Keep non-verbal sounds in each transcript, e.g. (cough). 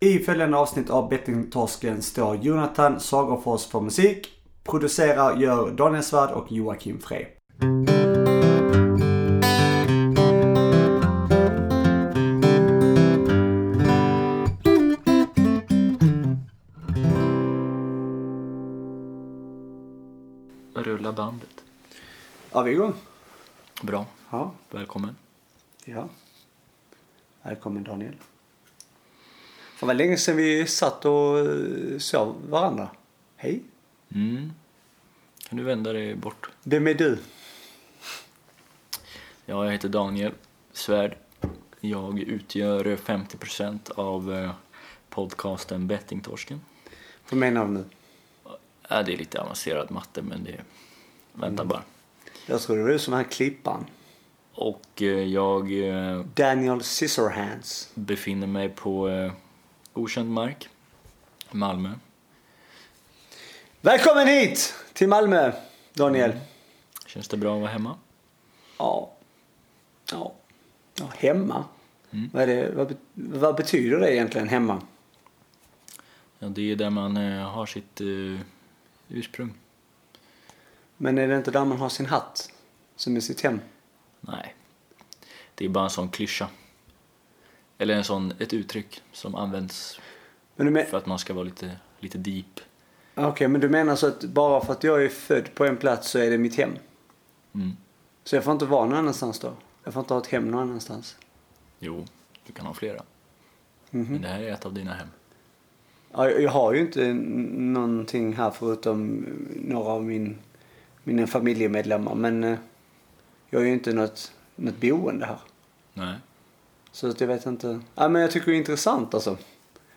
I följande avsnitt av Bettingtorsken står Jonathan Sagerfors för musik. Producerar gör Daniel Svärd och Joakim Frey. Rulla bandet. Ja, vi är igång. Bra. Ja. Välkommen. ja. Välkommen Daniel. Det var länge sedan vi satt och eh, såg varandra. Hej. Mm. Kan du vända dig bort? Vem är du? Ja, jag heter Daniel Svärd. Jag utgör 50% av eh, podcasten Bettingtorsken. Vad menar du nu? Ja, det är lite avancerad matte, men det... Vänta bara. Jag tror det är du som är klippan. Och eh, jag Daniel Scissorhands. befinner mig på okänd mark. Malmö. Välkommen hit till Malmö, Daniel. Känns det bra att vara hemma? Ja. Ja. ja hemma? Mm. Vad, det, vad, vad betyder det egentligen, hemma? Ja, det är där man eh, har sitt eh, ursprung. Men är det inte där man har sin hatt? Som är sitt hem? Nej. Det är bara en sån klyscha. Eller en sån, ett uttryck som används Men för att man ska vara lite, lite deep. Okej, men du menar så att bara för att jag är född på en plats så är det mitt hem? Mm. Så jag får inte vara någon annanstans då? Jag får inte ha ett hem någon annanstans? Jo, du kan ha flera. Mhm. Men det här är ett av dina hem. Ja, jag har ju inte någonting här förutom några av min, mina familjemedlemmar. Men eh, jag är ju inte något, något boende här. Nej. Så att jag vet inte. Ja, men jag tycker det är intressant alltså.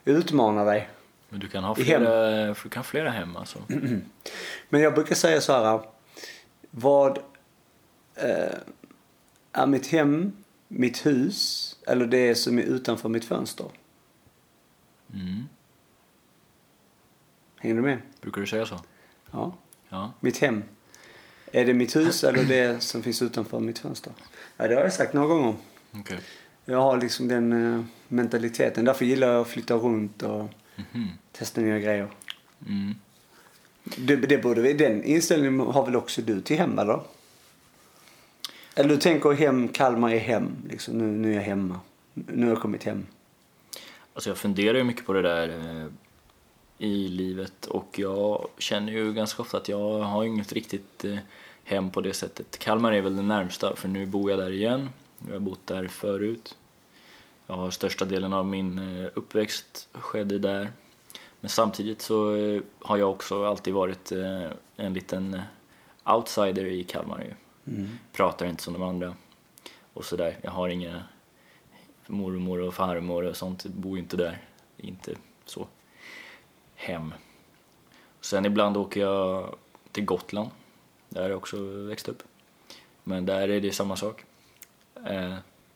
Utmana dig. Men du kan ha I hem. flera, du kan flera hem alltså. (clears throat) Men jag brukar säga så här. Vad eh, är mitt hem, mitt hus eller det som är utanför mitt fönster? Mm. Hänger du med? Brukar du säga så? Ja. Ja. Mitt hem. Är det mitt hus eller det som finns utanför mitt fönster? Ja, det har jag sagt några gånger. Okej. Jag har liksom den eh, mentaliteten. Därför gillar jag att flytta runt och Mhm. testa nya grejer. Mm. Det, det borde, vi- den inställningen har väl också du till hem, eller? Eller du tänker hem, Kalmar är hem. Liksom, nu, nu är jag hemma. Nu har jag kommit hem. Alltså jag funderar ju mycket på det där eh, i livet och jag känner ju ganska ofta att jag har inget riktigt eh, hem på det sättet. Kalmar är väl det närmsta för nu bor jag där igen. Jag har bott där förut. Jag har största delen av min eh, uppväxt skedde där. Men samtidigt så eh, har jag också alltid varit eh, en liten outsider i Kalmar ju. Pratar inte som de andra och sådär. Jag har inga mormor och farmor och sånt bor ju inte där. Inte så hem. Sen ibland åker jag till Gotland. Där jag också växt upp. Men där är det samma sak.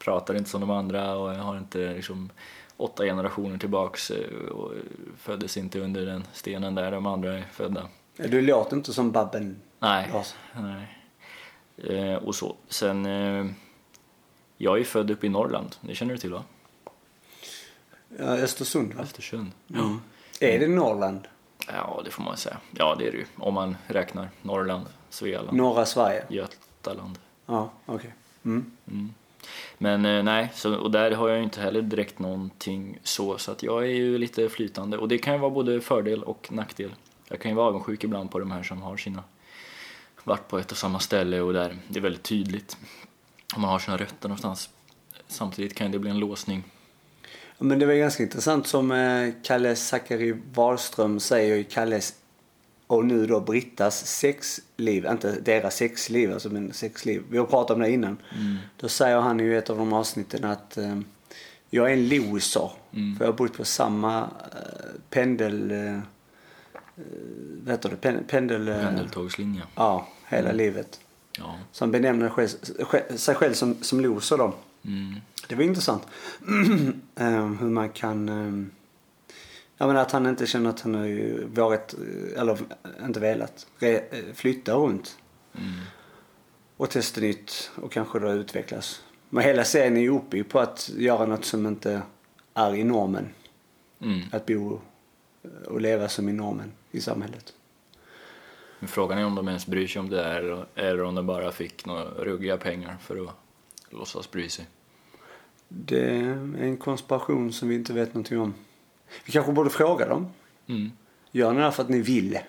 Pratar inte som de andra och jag har inte liksom åtta generationer tillbaks eh, och föddes inte under den stenen där de andra är födda. Du låter inte som Babben Nej. Nej. Eh, och så. Sen, eh, jag är född uppe i Norrland, det känner du till va? Ja, Östersund, va? Östersund. Mm. Är det Norrland? Ja, det får man säga. Ja, det är det ju. Om man räknar Norrland, Svealand, Norra Sverige? Götaland. Ja, okej. Mm. Mm. Men eh, nej, så, och där har jag ju inte heller direkt någonting så, så att jag är ju lite flytande. Och det kan ju vara både fördel och nackdel. Jag kan ju vara avundsjuk ibland på de här som har sina, varit på ett och samma ställe och där det är väldigt tydligt om man har sina rötter någonstans. Samtidigt kan det bli en låsning. Men det var ganska intressant som eh, Kalle Zackari Wahlström säger i Kalles och nu då Brittas sexliv, inte deras sexliv, alltså men sexliv. Vi har pratat om det innan. Då säger han i ett av de avsnitten att eh, jag är en loser. För jag har bott på samma eh, pendel... Eh, eh, vad heter det? Pen, pendel... Eh, Pendeltågslinje. Ja, hela livet. Ja. Så han benämner själv- sig själv som, som loser då. Mm. Det var intressant. (clears throat) Ehm, hur man kan... Jag menar att han inte känner att han har ju varit, eller inte velat, re, eh, flytta runt. Mm. Och testa nytt och kanske då utvecklas. Men hela serien är ju uppe på att göra något som inte är i normen. Mm. att bo och leva som är normen i samhället. Men frågan är om de ens bryr sig om det där eller- eller om de bara fick några ruggiga pengar för att låtsas bry sig. Det är en konspiration som vi inte vet någonting om. Vi kanske borde fråga dem. Mm. Gör ni det här för att ni vill?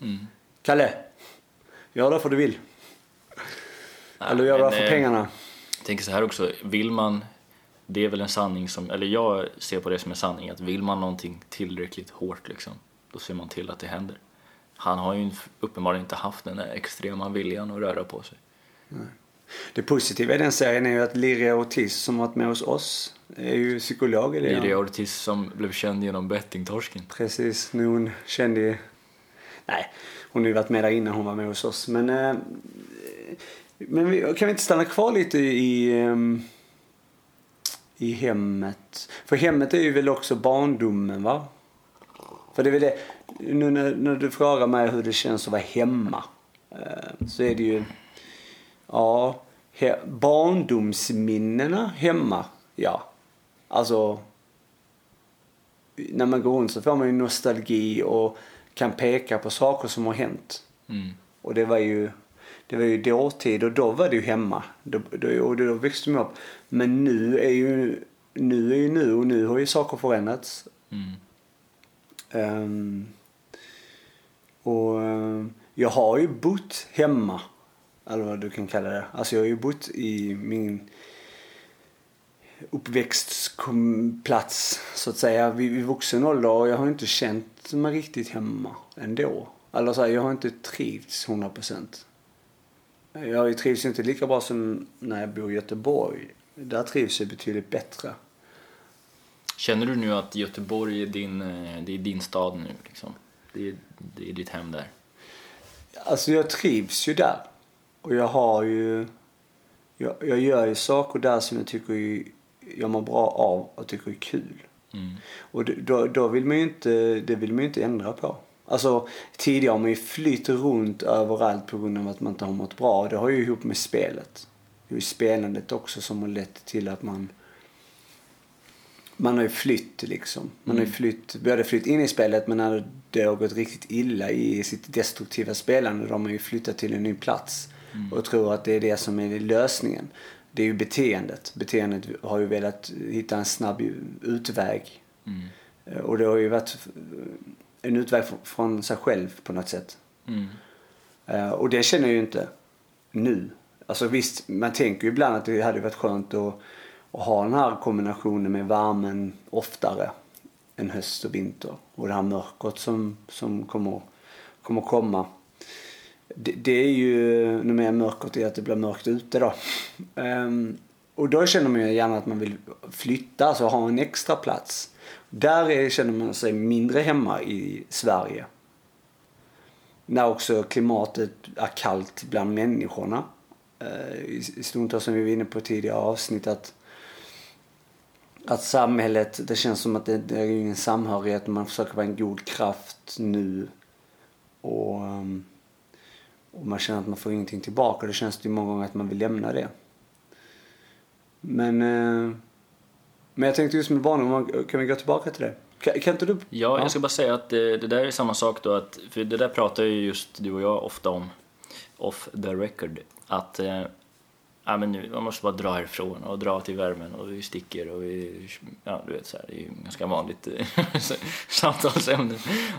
Mm. Kalle, gör det för du vill. Eller gör det för eh, pengarna. Jag tänker så här också, vill man, det är väl en sanning som, eller jag ser på det som en sanning, att vill man någonting tillräckligt hårt liksom, då ser man till att det händer. Han har ju uppenbarligen inte haft den där extrema viljan att röra på sig. Det positiva i den serien är ju att Liria Ortiz som varit med hos oss är ju psykolog. Liria Ortiz som blev känd genom bettingtorsken. Precis, nu hon känd i... Nej, hon har ju varit med där innan hon var med hos oss. Men, eh, men vi, kan vi inte stanna kvar lite i, ehm, i hemmet? För hemmet är ju väl också barndomen va? För det är väl det, nu när, när du frågar mig hur det känns att vara hemma. eh, Så är det ju, ja, he, barndomsminnena hemma, ja. Alltså, när man går runt så får man ju nostalgi och kan peka på saker som har hänt. Mm. Och det var ju, det var ju dåtid och då var det ju hemma. Då, då, och då växte man upp. Men nu är ju nu är ju nu och nu har ju saker förändrats. Mm. Ehm, och ehm, jag har ju bott hemma. Eller vad du kan kalla det. Alltså jag har ju bott i min uppväxtplats så att säga vid, vid vuxen ålder och jag har inte känt mig riktigt hemma ändå. Eller så här, jag har inte trivts 100 procent. Jag trivs inte lika bra som när jag bor i Göteborg. Där trivs jag betydligt bättre. Känner du nu att Göteborg är din, eh, det är din stad nu liksom? Det är, det är ditt hem där? Alltså jag trivs ju där. Och jag har ju... Jag, jag gör ju saker där som jag tycker jag mår bra av och tycker är kul. Mm. Och då, då vill man ju inte, det vill man ju inte ändra på. Alltså tidigare har man ju flytt runt överallt på grund av att man inte har mått bra. Det har ju ihop med spelet. Det är ju spelandet också som har lett till att man man har ju flytt liksom. Man har ju flytt, både flytt in i spelet men när det har gått riktigt illa i sitt destruktiva spelande då har man ju flyttat till en ny plats. Och tror att det är det som är lösningen. Det är ju beteendet. Beteendet har ju velat hitta en snabb utväg. Mm. Och det har ju varit en utväg fr- från sig själv på något sätt. Mm. Eh, Och det känner jag ju inte nu. Alltså visst, man tänker ju ibland att det hade varit skönt att, att ha den här kombinationen med värmen oftare än höst och vinter. Och det här mörkret som, som kommer, kommer komma. Det, det är ju, nu mörkret är att det blir mörkt ute då. Ehm, och då känner man ju gärna att man vill flytta, alltså ha en extra plats. Där är, känner man sig mindre hemma i Sverige. När också klimatet är kallt bland människorna. Ehm, I i stundtals som vi var inne på tidigare avsnitt att, att samhället, det känns som att det, det är ingen samhörighet. Man försöker vara en god kraft nu. Och, Um, och man känner att man får ingenting tillbaka. Det känns det ju många gånger att man vill lämna det. Men, eh, men jag tänkte just med barndom, kan vi gå tillbaka till det? Kan, kan inte du? Ja, jag ska bara säga att det, det där är samma sak då, att, för det där pratar ju just du och jag ofta om, off the record, att eh, ja, men nu, man måste bara dra härifrån och dra till värmen och vi sticker och vi, ja du vet så här, det är ju ganska vanligt eh, (laughs) samtalsämne.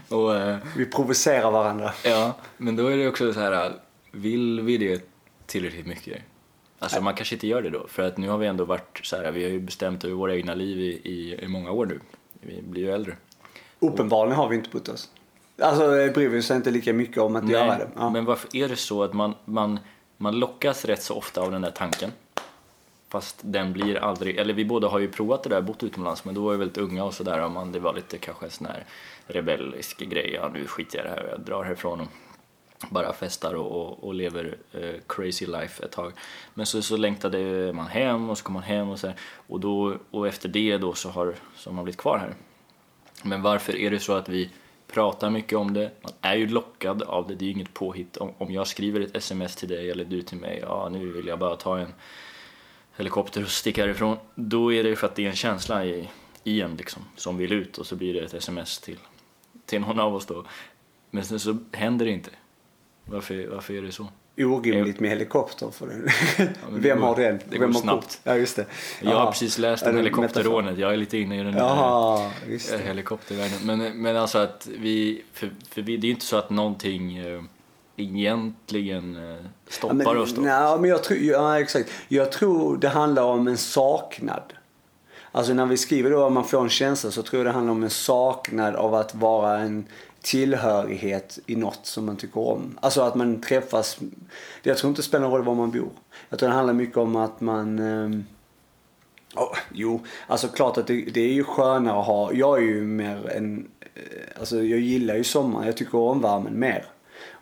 Och, eh, Vi provocerar varandra. ja, men då är det också så här, vill vi det tillräckligt mycket? Alltså man kanske inte gör det då, för att nu har vi ändå varit så här, vi har ju bestämt över våra egna liv i, i, i många år nu. Vi blir ju äldre. Uppenbarligen har vi inte bott oss. Alltså eh, bryr vi oss inte lika mycket om att göra det. Ja. Men varför är det så att man, man, man lockas rätt så ofta av den där tanken? Fast den blir aldrig, eller vi båda har ju provat det där, bott utomlands, men då var vi väldigt unga och sådär och man, det var lite kanske en sån här rebellisk grej, ja nu skiter jag i det här, jag drar härifrån och bara festar och, och, och lever eh, crazy life ett tag. Men så, så längtade man hem och så kom man hem och så här, och, då, och efter det då så har, så har man blivit kvar här. Men varför är det så att vi pratar mycket om det? Man är ju lockad av det, det är ju inget påhitt. Om, om jag skriver ett sms till dig eller du till mig, ja nu vill jag bara ta en helikopter och sticka härifrån. Då är det ju för att det är en känsla i, i en liksom, som vill ut och så blir det ett sms till, till någon av oss då. Men sen så händer det inte. Varför, varför är det så? Orimligt med helikopter. För det. men Vem har den? det Vem går har snabbt. kort? Ja, just det. Jag har precis läst om helikopterrånet, jag är lite inne i den där eh, helikoptervärlden. Men, men alltså att vi, för, för vi, det är ju inte så att någonting eh, egentligen eh, stoppar Ja, men, oss då. Nej, men jag tror, ja, exakt. Jag tror det handlar om en saknad. Alltså när vi skriver då att man får en känsla så tror jag det handlar om en saknad av att vara en tillhörighet i något som man tycker om. Alltså att man träffas. Jag tror inte det spelar någon roll var man bor. Jag tror det handlar mycket om att man Eh, Ja, jo, alltså klart att det, det är ju skönare att ha. Jag är ju mer en, eh, alltså jag gillar ju sommaren. Jag tycker om värmen mer.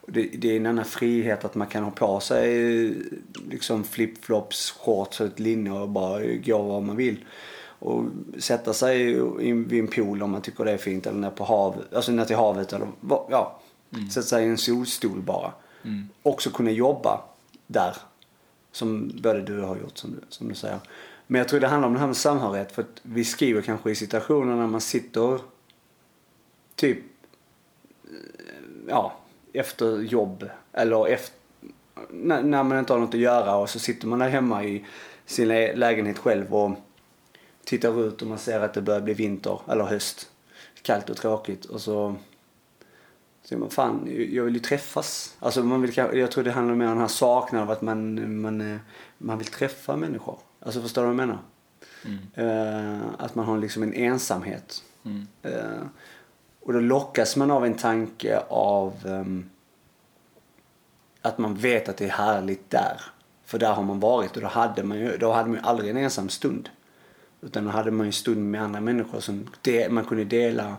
Det, det är en annan frihet att man kan ha på sig liksom flipflops, shorts och ett linne och bara gå var man vill. Och sätta sig vid en pool om man tycker det är fint eller ner på havet, alltså ner till havet eller ja. Sätta sig i en solstol bara. Mm. Också kunna jobba där. Som både du har gjort som du, som du säger. Men jag tror det handlar om det här med samhörighet. För att vi skriver kanske i situationer när man sitter typ eh, ja, efter jobb eller efter, när, när man inte har något att göra och så sitter man där hemma i sin lä- lägenhet själv och tittar ut och man ser att det börjar bli vinter eller höst. Kallt och tråkigt och så så man fan, jag vill ju träffas. Alltså man vill, jag tror det handlar mer om den här saknaden av att man, man, man vill träffa människor. Alltså förstår du vad jag menar? Mm. Eh, att man har liksom en ensamhet. Mm. Eh, och då lockas man av en tanke av ehm, att man vet att det är härligt där. För där har man varit och då hade man ju, då hade man ju aldrig en ensam stund. Utan då hade man en stund med andra människor som det, man kunde dela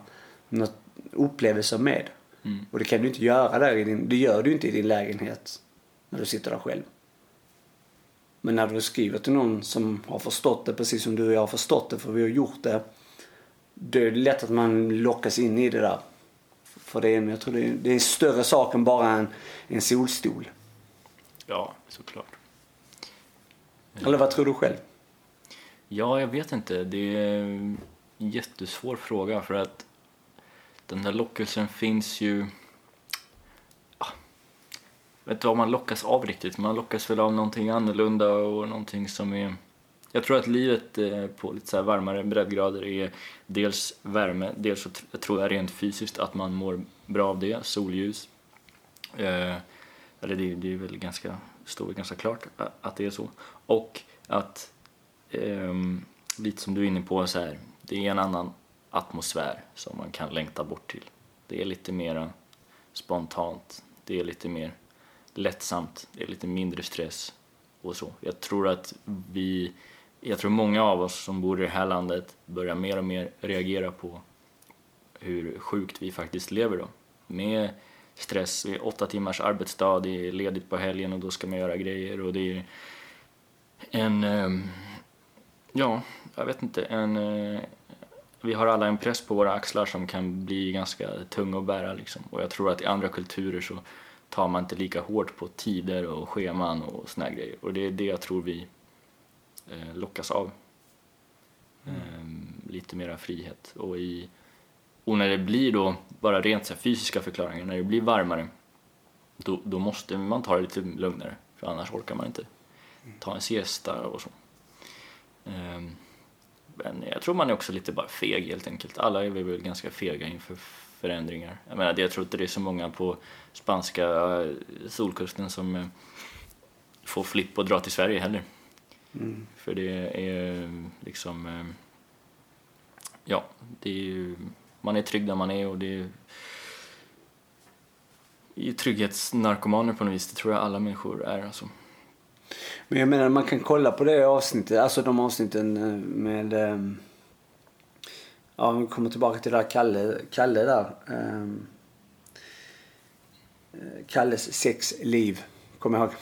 något upplevelser med. Mm. Och det kan du inte göra där i din, det gör du inte i din lägenhet när du sitter där själv. Men när du skriver till någon som har förstått det precis som du och jag har förstått det för vi har gjort det. Det är lätt att man lockas in i det där. För det är, jag tror det är, det är en större sak än bara en, en solstol. Ja, såklart. Eller vad tror du själv? Ja, jag vet inte. Det är en jättesvår fråga för att den där lockelsen finns ju... Ah, jag vet inte vad man lockas av riktigt. Man lockas väl av någonting annorlunda och någonting som är... Jag tror att livet eh, på lite så här varmare breddgrader är dels värme, dels så tror jag rent fysiskt att man mår bra av det, solljus. Eh, eller det, det är väl ganska, står väl ganska klart att det är så. Och att ehm, lite som du är inne på, så här, det är en annan atmosfär som man kan längta bort till. Det är lite mer spontant, det är lite mer lättsamt, det är lite mindre stress och så. Jag tror att vi, jag tror många av oss som bor i det här landet börjar mer och mer reagera på hur sjukt vi faktiskt lever då. Med stress, det är åtta timmars arbetsdag, det är ledigt på helgen och då ska man göra grejer och det är en, um, ja, jag vet inte, en, eh, vi har alla en press på våra axlar som kan bli ganska tung att bära liksom. Och jag tror att i andra kulturer så tar man inte lika hårt på tider och scheman och såna grejer. Och det är det jag tror vi eh, lockas av. Ehm, lite mera frihet. Och, i, och när det blir då bara rent så fysiska förklaringar, när det blir varmare, då, då måste man ta det lite lugnare. För annars orkar man inte ta en siesta och så. Ehm, men jag tror man är också lite bara feg helt enkelt. Alla är vi väl ganska fega inför förändringar. Jag menar, jag tror inte det är så många på spanska eh, solkusten som eh, får flipp och dra till Sverige heller. Mm. För det är liksom, eh, ja, det är ju, man är trygg där man är och det är i trygghetsnarkomaner på något vis, det tror jag alla människor är alltså. Men jag menar man kan kolla på det avsnittet, alltså de avsnitten eh, med eh, Ja, vi kommer tillbaka till det där Kalle, Kalle där. Eh, Kalles sex liv, kommer jag ihåg.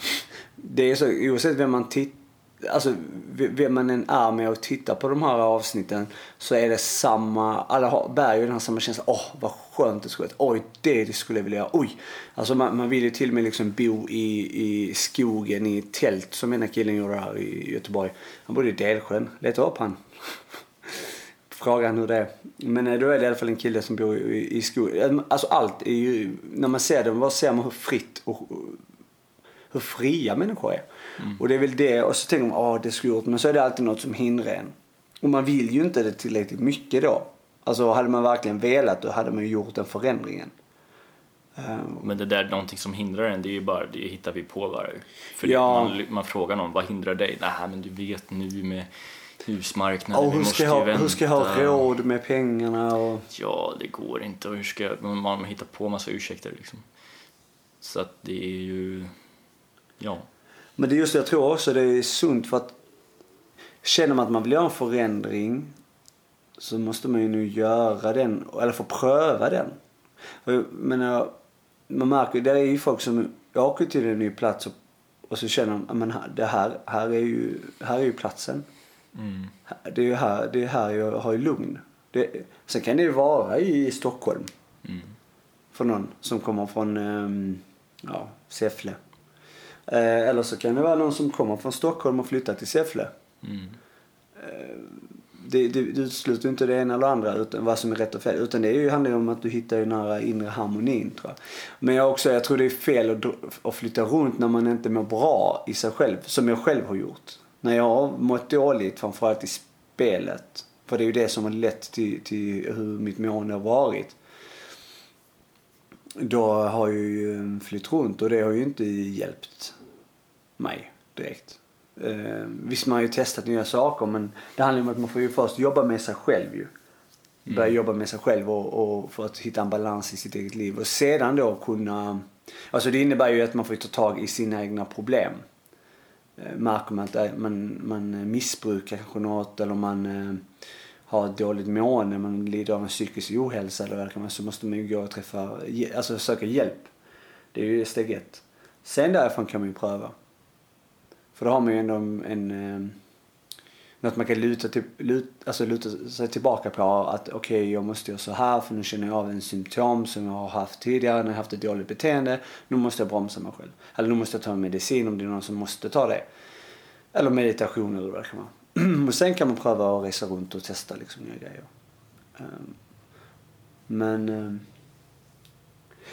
Det är så, oavsett vem man tittar, alltså vem man än är med och tittar på de här avsnitten så är det samma, alla har, bär ju den här samma känslan. Åh, vad skönt det skulle vara. Oj, det, skulle jag vilja göra. Oj. Alltså man, man vill ju till och med liksom bo i, i skogen i ett tält som ena killen gjorde här i Göteborg. Han bodde i Delsjön. Leta upp han. (laughs) frågan hur det är. Men eh, då är det i alla fall en kille som bor i, i skogen. Alltså allt är ju, när man ser det, vad ser man hur fritt och hur fria människor är. Mm. Och det är väl det, och så tänker man, ja det skulle gjort, men så är det alltid något som hindrar en. Och man vill ju inte det tillräckligt mycket då. Alltså hade man verkligen velat då hade man ju gjort den förändringen. Um, men det där är någonting som hindrar en, det är ju bara, det hittar vi på bara. För ja. man, man frågar någon, vad hindrar dig? Nej men du vet nu med husmarknaden, och hur ska, jag, hur ska jag ha råd med pengarna? Och... Ja, det går inte. Och hur ska jag, man hittar på massa ursäkter liksom. Så att det är ju, ja. Men det är just det, jag tror också det är sunt för att känner man att man vill göra en förändring så måste man ju nu göra den, eller få pröva den. Men man märker det är ju folk som åker till en ny plats och, och så känner de att det här, här, är ju, här är ju platsen. Mm. Det är ju här, det är här jag har lugn. Det, sen kan det ju vara i Stockholm. Mm. För någon som kommer från um, ja, Säffle. Eh, eller så kan det vara någon som kommer från Stockholm och flyttar till Säffle. Mm. Eh, det, det, det utesluter inte det ena eller andra utan vad som är rätt och fel. Utan det är ju, handlar ju om att du hittar den här inre harmonin tror jag. Men jag, också, jag tror det är fel att, att flytta runt när man inte mår bra i sig själv. Som jag själv har gjort. När jag har mått dåligt framförallt i spelet. För det är ju det som har lett till, till hur mitt mående har varit. Då har jag ju flytt runt och det har ju inte hjälpt mig direkt. Eh, visst, man har ju testat nya saker men det handlar om att man får ju först jobba med sig själv ju. Börja mm. jobba med sig själv och, och, för att hitta en balans i sitt eget liv. Och sedan då kunna... Alltså det innebär ju att man får ta tag i sina egna problem. Eh, märker man att man, man missbrukar kanske något eller man eh, har ett dåligt mående, man lider av en psykisk ohälsa eller vad så måste man ju gå och träffa, alltså söka hjälp. Det är ju steg ett. Sen därifrån kan man ju pröva. För då har man ju ändå en, en något man kan luta, till, lut, alltså luta sig tillbaka på att okej okay, jag måste göra så här för nu känner jag av en symptom som jag har haft tidigare när jag haft ett dåligt beteende. Nu måste jag bromsa mig själv. Eller nu måste jag ta medicin om det är någon som måste ta det. Eller meditation eller vad det kan vara. (clears throat) och sen kan man pröva att resa runt och testa liksom nya grejer. Ehm, men ehm,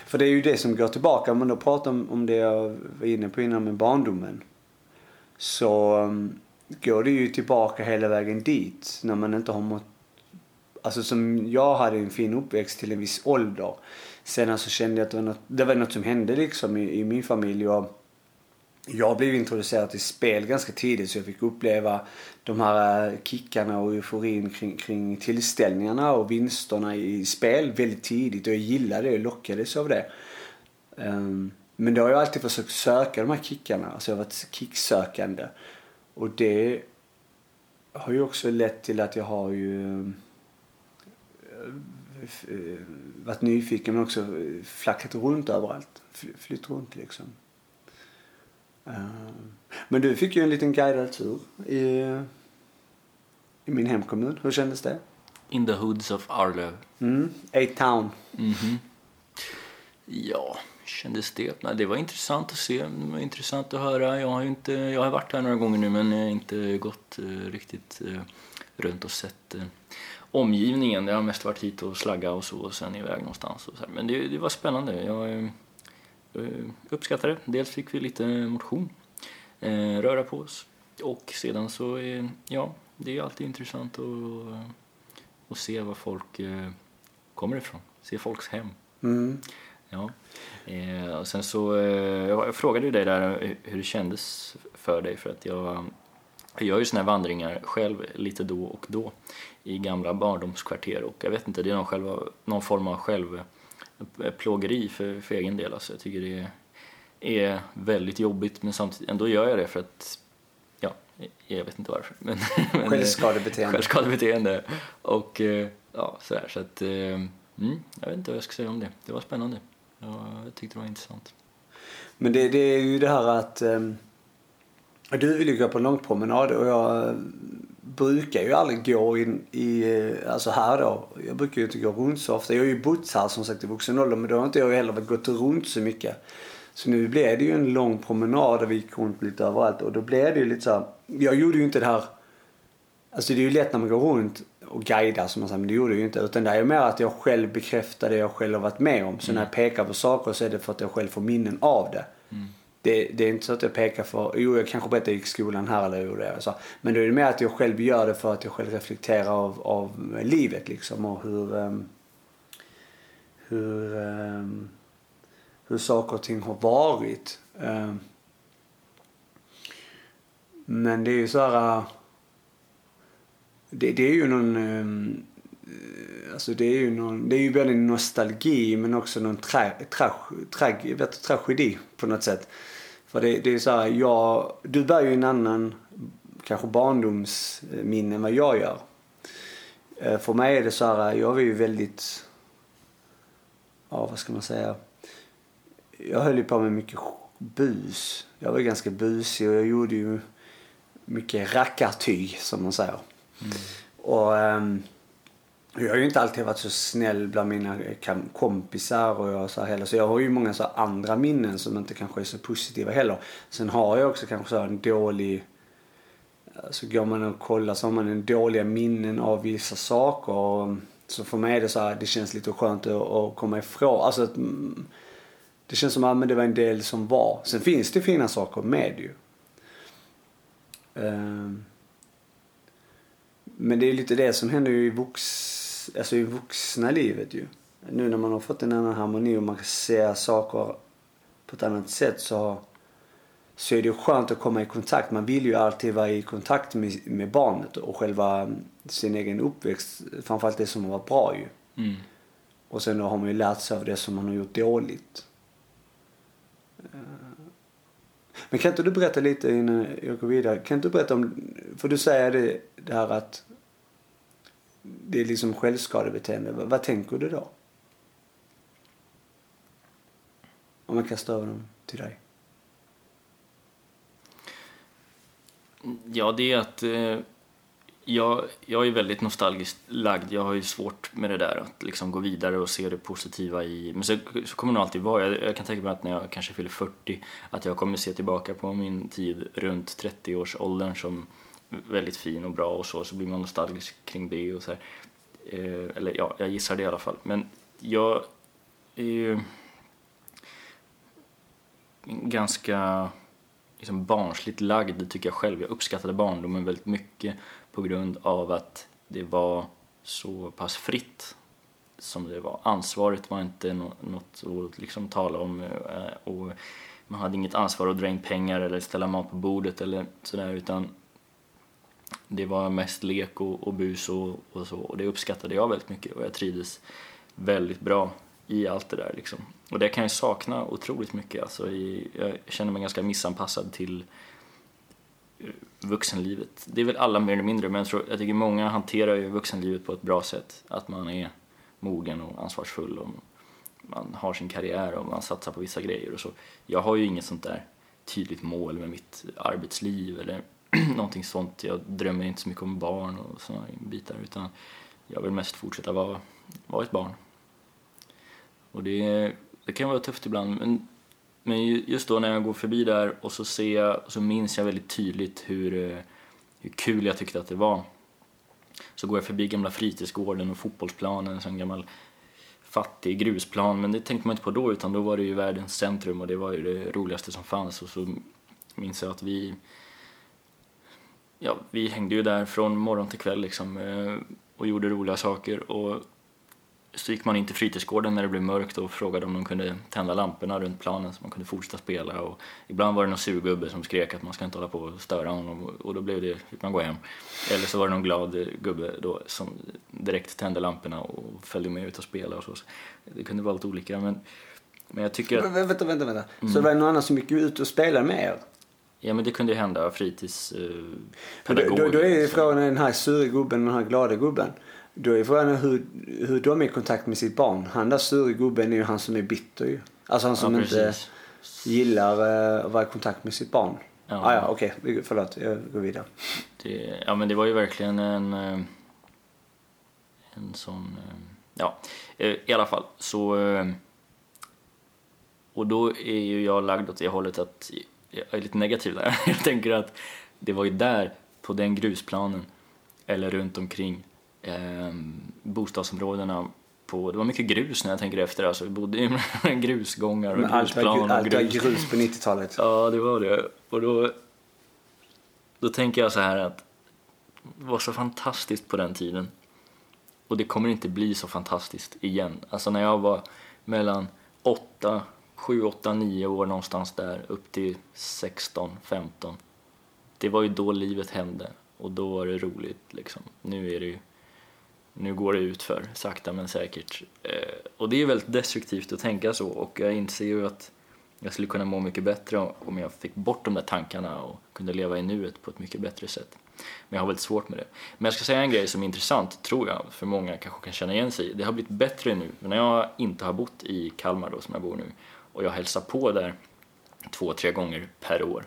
för det är ju det som går tillbaka, om man då pratar om, om det jag var inne på innan med barndomen så ehm, går det ju tillbaka hela vägen dit när man inte har mått Alltså som jag hade en fin uppväxt till en viss ålder. Sen så kände jag att det var något, det var något som hände liksom i, i min familj. Och jag blev introducerad till spel ganska tidigt så jag fick uppleva de här eh, kickarna och euforin kring, kring tillställningarna och vinsterna i spel väldigt tidigt. Och jag gillade det och lockades av det. Um, men då har jag alltid försökt söka de här kickarna. Alltså jag har varit kicksökande. Och det har ju också lett till att jag har ju eh, eh, varit nyfiken men också flackat runt överallt. Flytt runt liksom. Eh, men du fick ju en liten guidad tur i, i min hemkommun. Hur kändes det? In the hoods of Arlöv. Mm, A-town. Mm -hmm. Ja, kändes det? Nej, det var intressant att se, det var intressant att höra. Jag har, inte, jag har varit här några gånger nu men inte gått eh, riktigt eh, runt och sett eh, omgivningen. Jag har mest varit hit och slagga och så och sen iväg någonstans. Och så här. Men det, det, var spännande. Jag eh, uppskattade det. Dels fick vi lite motion, eh, röra på oss och sedan så, eh, ja, det är alltid intressant att, att se var folk kommer ifrån. Se folks hem. Mm. Ja. Eh, och sen så, eh, jag frågade ju dig där hur det kändes för dig för att jag, jag gör ju såna här vandringar själv lite då och då i gamla barndomskvarter och jag vet inte, det är någon, själva, någon form av självplågeri för, för egen del. Alltså jag tycker det är väldigt jobbigt men samtidigt ändå gör jag det för att ja, jag vet inte varför. Men, (laughs) men, självskadebeteende. Självskadebeteende. Och eh, ja, sådär så att mm, jag vet inte vad jag ska säga om det. Det var spännande. Jag tyckte det var intressant. Men det, det är ju det här att um, du vill ju gå på en långpromenad och jag brukar ju aldrig gå in i, eh, alltså här då. Jag brukar ju inte gå runt så ofta. Jag har ju bott här som sagt i vuxen ålder men då har inte jag heller gått runt så mycket. Så nu blev det ju en lång promenad där vi gick runt lite överallt och då blev det ju lite så här, Jag gjorde ju inte det här Alltså det är ju lätt när man går runt och guida som man säger, men det gjorde jag ju inte. Utan det är mer att jag själv bekräftar det jag själv har varit med om. Så när jag pekar på saker så är det för att jag själv får minnen av det. Det, det är inte så att jag pekar för, jo jag kanske berättade i skolan här eller gjorde det. Så. Men då är det mer att jag själv gör det för att jag själv reflekterar av, av livet liksom och hur, um, hur, um, hur saker och ting har varit. Um, men det är ju så här, det, det är ju någon, um, alltså det är ju någon, det är ju både nostalgi men också någon tra, tra, tra, tra, tragedi på något sätt. För det, det är så här, jag, du bär ju en annan kanske barndomsminne än vad jag gör. Eh, för mig är det så här, jag var ju väldigt, ja vad ska man säga, jag höll ju på med mycket bus. Jag var ganska busig och jag gjorde ju mycket rackartyg som man säger. Mm. Och um, jag har ju inte alltid varit så snäll bland mina kompisar och jag så heller. Så jag har ju många så andra minnen som inte kanske är så positiva heller. Sen har jag också kanske så en dålig... Så går man och kollar så har man en dåliga minnen av vissa saker. Och, så för mig är det så här, det känns lite skönt att, att komma ifrån. Alltså att, mm, det känns som att det var en del som var. Sen finns det fina saker med ju. Ehm, men det är lite det som händer i, vux, alltså i vuxna livet ju. Nu när man har fått en annan harmoni och man kan se saker på ett annat sätt så, så är det skönt att komma i kontakt. Man vill ju alltid vara i kontakt med, med barnet och själva sin egen uppväxt. Framförallt det som har varit bra ju. Mm. Och sen då har man ju lärt sig av det som man har gjort dåligt. Men kan inte du berätta lite innan jag går vidare. Kan inte du berätta om, för du säger det, det här att det är liksom självskadebeteende. Vad, vad tänker du då? Om jag kastar över dem till dig. Ja, det är att eh, jag, jag är väldigt nostalgiskt lagd. Jag har ju svårt med det där att liksom gå vidare och se det positiva i... Men så, så kommer det nog alltid vara. Jag, jag, kan tänka mig att när jag kanske fyller 40 att jag kommer se tillbaka på min tid runt 30-årsåldern som väldigt fin och bra och så. Så blir man nostalgisk kring det och så här. Eh, eller ja, jag gissar det i alla fall. Men jag är ju ganska liksom barnsligt lagd tycker jag själv. Jag uppskattade barndomen väldigt mycket på grund av att det var så pass fritt som det var. Ansvaret var inte något att liksom tala om eh, och man hade inget ansvar att dra in pengar eller ställa mat på bordet eller sådär utan det var mest lek och, och bus och, och, så och det uppskattade jag väldigt mycket och jag trivdes väldigt bra i allt det där liksom. Och det kan jag sakna otroligt mycket alltså i, jag känner mig ganska missanpassad till eh, vuxenlivet. Det är väl alla mer eller mindre, men jag, tror, jag tycker många hanterar ju vuxenlivet på ett bra sätt. Att man är mogen och ansvarsfull och man har sin karriär och man satsar på vissa grejer och så. Jag har ju inget sånt där tydligt mål med mitt arbetsliv eller (clears throat) någonting sånt. Jag drömmer inte så mycket om barn och sådana bitar utan jag vill mest fortsätta vara, vara ett barn. Och det, det kan vara tufft ibland men men just då när jag går förbi där och så ser jag, så minns jag väldigt tydligt hur, eh, hur kul jag tyckte att det var. Så går jag förbi gamla fritidsgården och fotbollsplanen, en gammal fattig grusplan, men det tänkte man inte på då utan då var det ju världens centrum och det var ju det roligaste som fanns och så minns jag att vi ja, vi hängde ju där från morgon till kväll liksom eh, och gjorde roliga saker och så gick man in till fritidsgården när det blev mörkt och frågade om de kunde tända lamporna runt planen så man kunde fortsätta spela. Och ibland var det någon surgubbe som skrek att man ska inte hålla på och störa honom och då blev det, fick man gå hem. Eller så var det någon glad gubbe då som direkt tände lamporna och följde med ut och spelade och så. Det kunde vara lite olika men, men jag tycker att... Vänta, vänta, vänta. Mm. Så det var någon annan som gick ut och spelade med er? Ja men det kunde ju hända, fritidspedagog. Eh, då, då, då är frågan den här sure gubben och den här glada gubben. Då är frågan hur, hur de är i kontakt med sitt barn. Han där sure gubben är ju han som är bitter ju. Alltså han som ja, inte gillar uh, att vara i kontakt med sitt barn. Ja, ah, ja okej. Okay. Förlåt, jag går vidare. Det, ja men det var ju verkligen en, eh, en sån, eh, ja i alla fall så och då är ju jag lagd åt det hållet att jag är lite negativ där. (laughs) Jag tänker att det var ju där, på den grusplanen eller runt omkring eh, bostadsområdena på, det var mycket grus när jag tänker efter. Alltså, vi bodde i (laughs) grusgångar och Men grusplan allt var grus. grus på 90-talet. (laughs) Ja, det var det. Och då, då tänker jag så här att det var så fantastiskt på den tiden. Och det kommer inte bli så fantastiskt igen. Alltså när jag var mellan 8, 7, 8, 9 år någonstans där upp till 16, 15. Det var ju då livet hände och då var det roligt liksom. Nu är det ju nu går det ut för sakta men säkert. Eh, och det är väldigt destruktivt att tänka så och jag inser ju att jag skulle kunna må mycket bättre om jag fick bort de där tankarna och kunde leva i nuet på ett mycket bättre sätt. Men jag har väldigt svårt med det. Men jag ska säga en grej som är intressant, tror jag, för många kanske kan känna igen sig i. Det har blivit bättre nu, när jag inte har bott i Kalmar då, som jag bor nu, och jag hälsar på där två, tre gånger per år,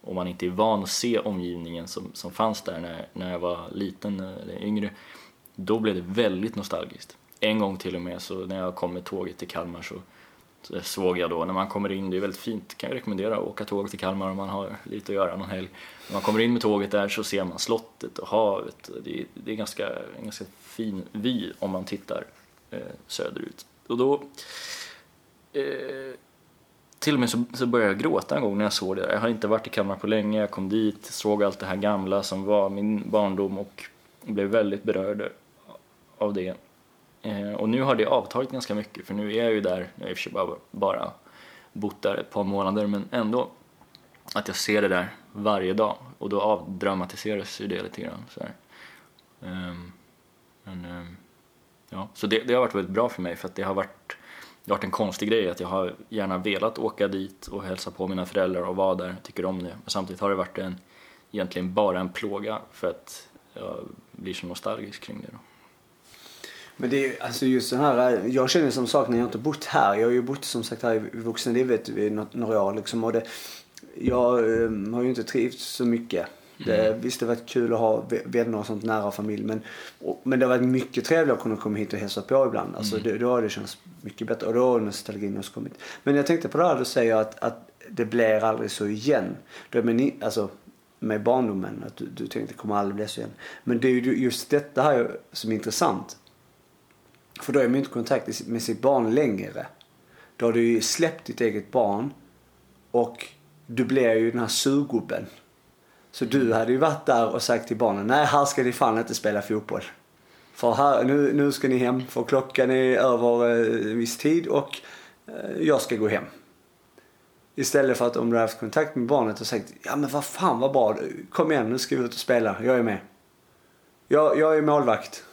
Om man inte är van att se omgivningen som, som fanns där när, när jag var liten eller yngre, då blev det väldigt nostalgiskt. En gång till och med, så när jag kom med tåget till Kalmar så så såg jag då när man kommer in, det är väldigt fint, kan jag rekommendera att åka tåg till Kalmar om man har lite att göra någon helg. När man kommer in med tåget där så ser man slottet och havet. Det är, det är ganska, en ganska fin vy om man tittar eh, söderut. Och då eh, till och med så, så började jag gråta en gång när jag såg det. Jag har inte varit i Kalmar på länge, jag kom dit, såg allt det här gamla som var min barndom och blev väldigt berörd av det. Eh, och nu har det avtagit ganska mycket för nu är jag ju där, jag har i och för sig bara, bara bott där ett par månader men ändå att jag ser det där varje dag och då avdramatiseras ju det lite grann. Så, här. Ehm, men, um, ja. så det, det har varit väldigt bra för mig för att det har varit, det har varit en konstig grej att jag har gärna velat åka dit och hälsa på mina föräldrar och vara där, tycker om det. Men samtidigt har det varit en, egentligen bara en plåga för att jag blir så nostalgisk kring det. Då. Men det är alltså just den här, jag känner som sak när jag inte bott här. Jag har ju bott som sagt här i vuxenlivet i några år liksom och det, jag eh, har ju inte trivts så mycket. Det, visst det har varit kul att ha vä- vänner och sånt nära familj men, och, men det har varit mycket trevligare att kunna komma hit och hälsa på ibland. Alltså det, då har det känts mycket bättre och då har nostalgin också kommit. Men jag tänkte på det här du säger att, att det blir aldrig så igen. Då, men, ni- alltså, med barndomen, att du, du tänkte det kommer aldrig bli så igen. Men det är ju just detta här som är intressant. För då är man inte i kontakt med sitt barn längre. Då har du ju släppt ditt eget barn och du blir ju den här surgubben. Så du hade ju varit där och sagt till barnen, nej här ska ni fan inte spela fotboll. För här, nu, nu ska ni hem för klockan är över en viss tid och eh, jag ska gå hem. Istället för att om du hade haft kontakt med barnet och sagt, ja men vad fan vad bra, kom igen nu ska vi ut och spela, jag är med. Jag, jag är målvakt.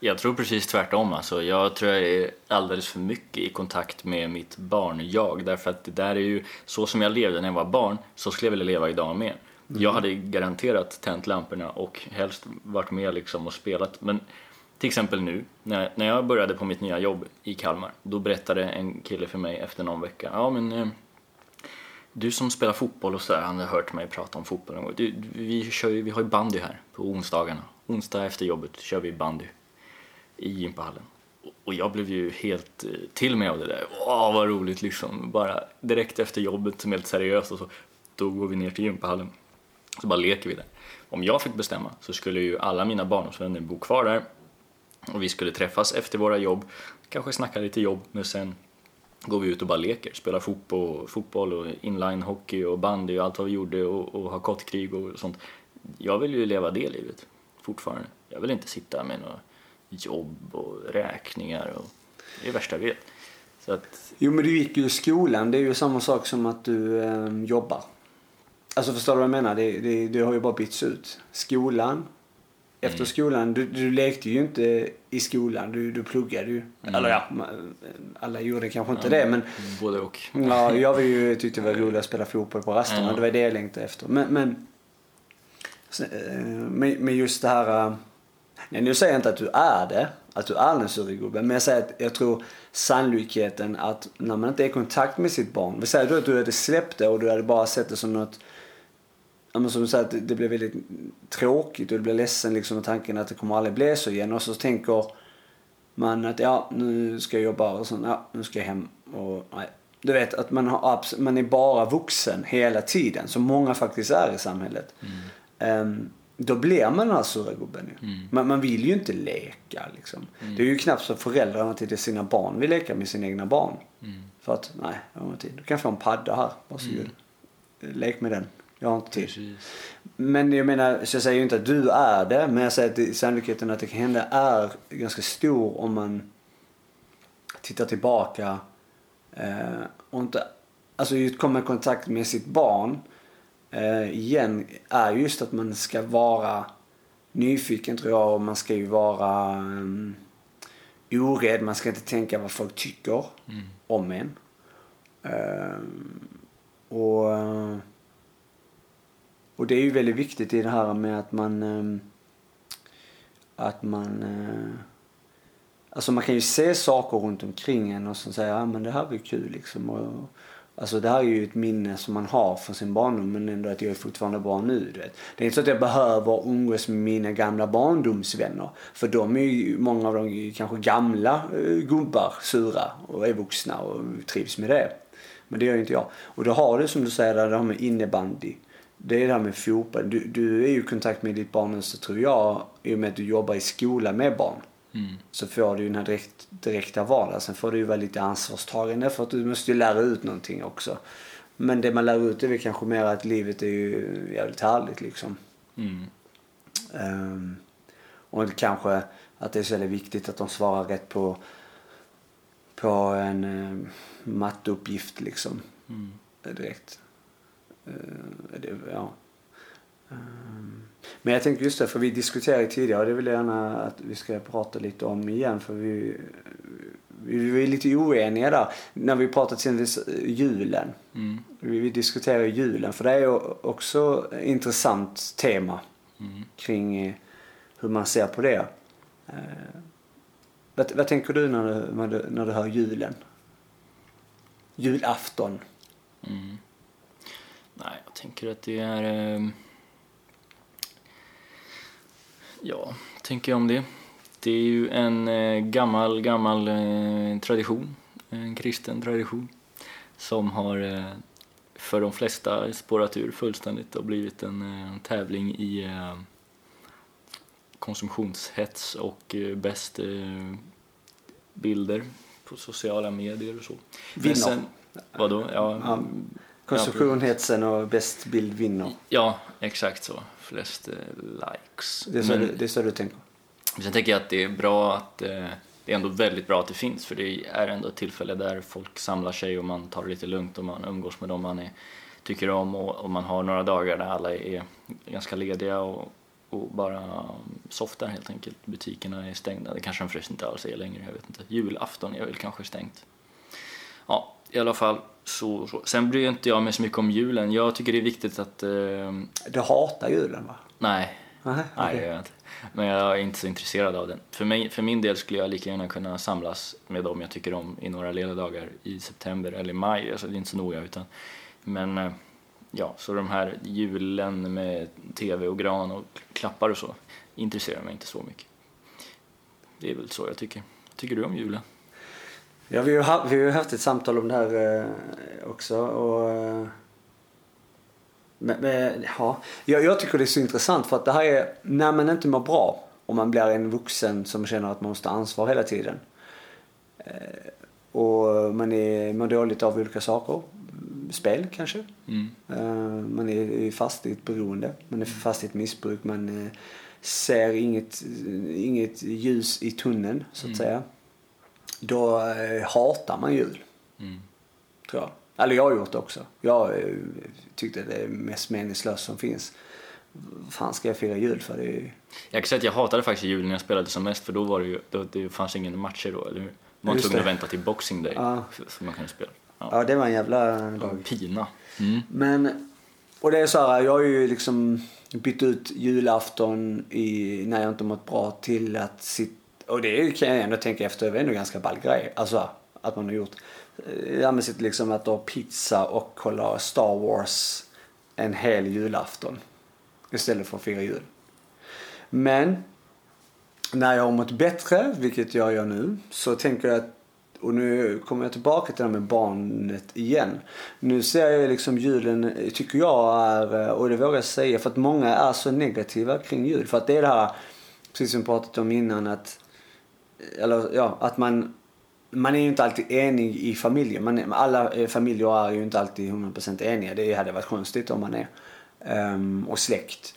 Jag tror precis tvärtom. Alltså. Jag tror jag är alldeles för mycket i kontakt med mitt barn-jag. Därför att det där är ju så som jag levde när jag var barn, så skulle jag vilja leva idag med. Mm. Jag hade garanterat tänt lamporna och helst varit med liksom och spelat. Men till exempel nu, när, när jag började på mitt nya jobb i Kalmar, då berättade en kille för mig efter någon vecka, ja men eh, du som spelar fotboll och sådär, han har hört mig prata om fotboll någon gång. Du, vi, kör ju, vi har ju bandy här på onsdagarna. Onsdag efter jobbet kör vi bandy i gympahallen. Och jag blev ju helt eh, till mig av det där. Åh, vad roligt liksom. Bara direkt efter jobbet, som är helt seriöst och så, då går vi ner till gympahallen. Så bara leker vi där. Om jag fick bestämma så skulle ju alla mina barndomsvänner bo kvar där. Och vi skulle träffas efter våra jobb, kanske snacka lite jobb, men sen går vi ut och bara leker. Spelar fotboll, fotboll och inline-hockey och bandy och allt vad vi gjorde och, och har kottkrig och sånt. Jag vill ju leva det livet fortfarande. Jag vill inte sitta med några jobb och räkningar och det är det värsta jag vet. Så att, Jo men du gick ju i skolan. Det är ju samma sak som att du eh, jobbar. Alltså förstår du vad jag menar? Det, det, det har ju bara bytts ut. Skolan. Efter skolan. Du, du lekte ju inte i skolan. Du, du pluggade ju. Eller ja, alla gjorde kanske inte det men både och. Ja, jag var ju, tyckte det var roligt att spela fotboll på rasterna. Det var det jag längtade efter. Men, men, eh, men, just det här... eh, Nej, nu säger jag inte att du är det, att du är den surregubben. Men jag säger att jag tror sannolikheten att när man inte är i kontakt med sitt barn. Vi säger då att du hade släppt det och du hade bara sett det som något Ja, men som du säger, det- blev väldigt tråkigt och du blev ledsen liksom med tanken att det kommer aldrig bli så igen. Och så tänker man att ja, nu ska jag jobba och så, ja, nu ska jag hem och nej. Du vet att man, har, abs- man är bara vuxen hela tiden, som många faktiskt är i samhället. Ehm, då blir man den här sura gubben ju. Mm. Man, man vill ju inte leka liksom. Det är ju knappt så föräldrarna till sina barn vill leka med sina egna barn. Mm. För att, nej, jag har inte tid. Du kan få en padda här, varsågod. Lek med den. Jag har inte tid. Precis. Men jag menar, så jag säger ju inte att du är det, men jag säger att sannolikheten att det kan hända är ganska stor om man tittar tillbaka eh, och inte, alltså just komma i kontakt med sitt barn eh, igen är just att man ska vara nyfiken tror jag och man ska ju vara um, orädd, man ska inte tänka vad folk tycker Mm. om en. Eh, och, och det är ju väldigt viktigt i det här med att man ehm, att man eh, Alltså man kan ju se saker runt omkring en och sen säga ja men det här var kul liksom. Och, alltså det här är ju ett minne som man har från sin barndom men ändå att jag är fortfarande bra nu. Vet. Det är inte så att jag behöver umgås med mina gamla barndomsvänner. För de är ju, många av dem är ju kanske gamla eh, gubbar, sura och är vuxna och trivs med det. Men det gör ju inte jag. Och då har du som du säger det här med innebandy. Det är det här med fotboll. Du, du är ju i kontakt med ditt barn så tror jag, i och med att du jobbar i skola med barn Mm. så får du ju den här direkt, direkta vardagen. Sen får du ju vara lite ansvarstagande för att du måste ju lära ut någonting också. Men det man lär ut är väl kanske mer att livet är ju jävligt härligt liksom. Mm. Ehm, och kanske att det är så jävla viktigt att de svarar rätt på, på en uh, matteuppgift liksom. Mm. Direkt. Eh, det, ja. Ehm, men jag tänkte just det, för vi diskuterade tidigare och det vill jag gärna att vi ska prata lite om igen för vi, vi, vi är lite oeniga där. När vi pratade exempelvis julen. Mm. Vi, vi diskuterar julen för det är ju också ett intressant tema Mm. kring eh, hur man ser på det. Eh, vad, vad tänker du när du, när du, när du hör julen? Julafton. Mm. Nej, jag tänker att det är... ehm, Ja, tänker jag om det. Det är ju en eh, gammal, gammal eh, tradition. En kristen tradition. Som har eh, för de flesta spårat ur fullständigt och blivit en eh, tävling i eh, konsumtionshets och eh, bäst eh, bilder på sociala medier och så. Sen- Vadå? Ja, Ja, Konstruktion, hetsen och bäst bild vinner. ja, exakt så. Flest eh, likes. Det är så, Men- du, det är så du tänker? Sen tänker jag att det är bra att eh, det är ändå väldigt bra att det finns för det är ändå ett tillfälle där folk samlar sig och man tar det lite lugnt och man umgås med dem man är, tycker om och, och man har några dagar där alla är ganska lediga och, och bara softar helt enkelt. Butikerna är stängda, det kanske de förresten inte alls är längre, jag vet inte. Julafton är väl kanske stängt. Ja, i alla fall så, så. Sen bryr inte jag mig så mycket om julen. Jag tycker det är viktigt att, eh, Du hatar julen va? nej, Nej, Nej, okej. det gör jag inte. Men jag är inte så intresserad av den. För, mig, för min del skulle jag lika gärna kunna samlas med dem jag tycker om i några lediga dagar i september eller maj. Alltså det är inte så noga. Utan, men eh, ja, så de här julen med tv och gran och klappar och så intresserar mig inte så mycket. Det är väl så jag tycker. Tycker du om julen? Ja, vi har, ha- vi har ju haft ett samtal om det här eh, också. Och, eh, men, men, ja, jag, jag tycker det är så intressant för att det här är när man inte mår bra och man blir en vuxen som känner att man måste ha ansvar hela tiden. Eh, och man är, mår dåligt av olika saker. Spel kanske. Mm. Man är fast i ett beroende. Man är fast i ett missbruk. Man ser inget, inget ljus i tunneln så att Mm. säga. Då eh, hatar man jul, Mm. tror jag. Eller jag har gjort det också. Jag eh, tyckte det är mest meningslöst som finns. Fan ska jag fira jul för? Det är... Jag kan säga att jag hatade faktiskt julen när jag spelade som mest för då var det ju, då, det fanns ingen matcher då, eller hur? Man var tvungen att vänta till Boxing Day Ja. för man kunde spela. Ja. Ja, det var en jävla dag. Pina. Mm. Men, och det är så här, jag har ju liksom bytt ut julafton i, när jag inte mått bra till att sitta, och det kan jag ändå tänka efter, det är ändå ganska ball grej. Alltså att man har gjort, eh, ja men sitt liksom att ha pizza och kolla Star Wars en hel julafton. Istället för att fira jul. Men när jag har mått bättre, vilket jag gör nu, så tänker jag att Och nu kommer jag tillbaka till det här med barnet igen. Nu ser jag liksom julen, tycker jag är, eh, och det vågar jag säga, för att många är så negativa kring jul. För att det är det här, precis som vi pratat om innan, att, eller ja, att man man är ju inte alltid enig i familjen. Man, alla eh, familjer är ju inte alltid 100% eniga. Det hade varit konstigt om man är. Um, och släkt.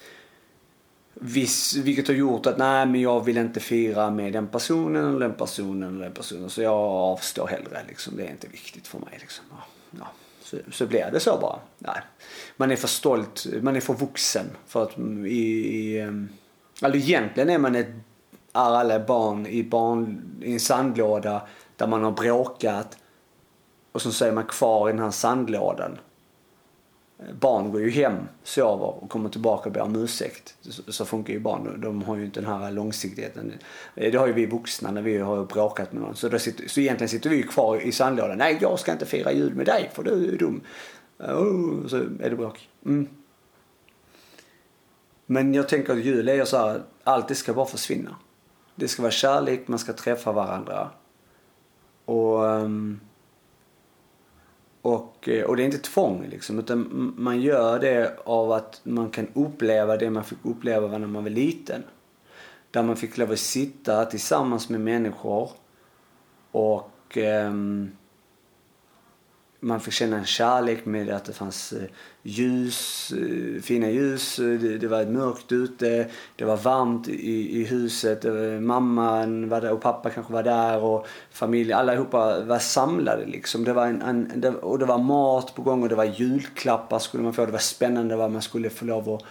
Viss, vilket har gjort att nej men jag vill inte fira med den personen eller den personen eller den personen. Så jag avstår hellre liksom. Det är inte viktigt för mig liksom. Ja, så, så blir det så bara. Nej. Man är för stolt, man är för vuxen för att i, i alltså egentligen är man ett, alla barn i, barn i en sandlåda där man har bråkat och så är man kvar i den här sandlådan. Barn går ju hem, sover och kommer tillbaka och ber om ursäkt. Så, funkar ju barn. De har ju inte den här långsiktigheten. Det har ju vi vuxna när vi har bråkat med någon. Så, då sitter, så egentligen sitter vi kvar i sandlådan. Nej, jag ska inte fira jul med dig för du är dum. Oh, så är det bråk. Mm. Men jag tänker att jul är så här, allt det ska bara försvinna. Det ska vara kärlek, man ska träffa varandra. Och, ehm, och, eh, och det är inte tvång liksom, utan man gör det av att man kan uppleva det man fick uppleva när man var liten. Där man fick lov att sitta tillsammans med människor och um, man fick känna en kärlek med att det fanns eh, ljus, eh, fina ljus, eh, det, det var mörkt ute, det var varmt i, i huset, mamman var där och pappa kanske var där och familjen, allihopa var samlade liksom. Det var en, en det, och det var mat på gång och det var julklappar skulle man få. Det var spännande vad man skulle få lov att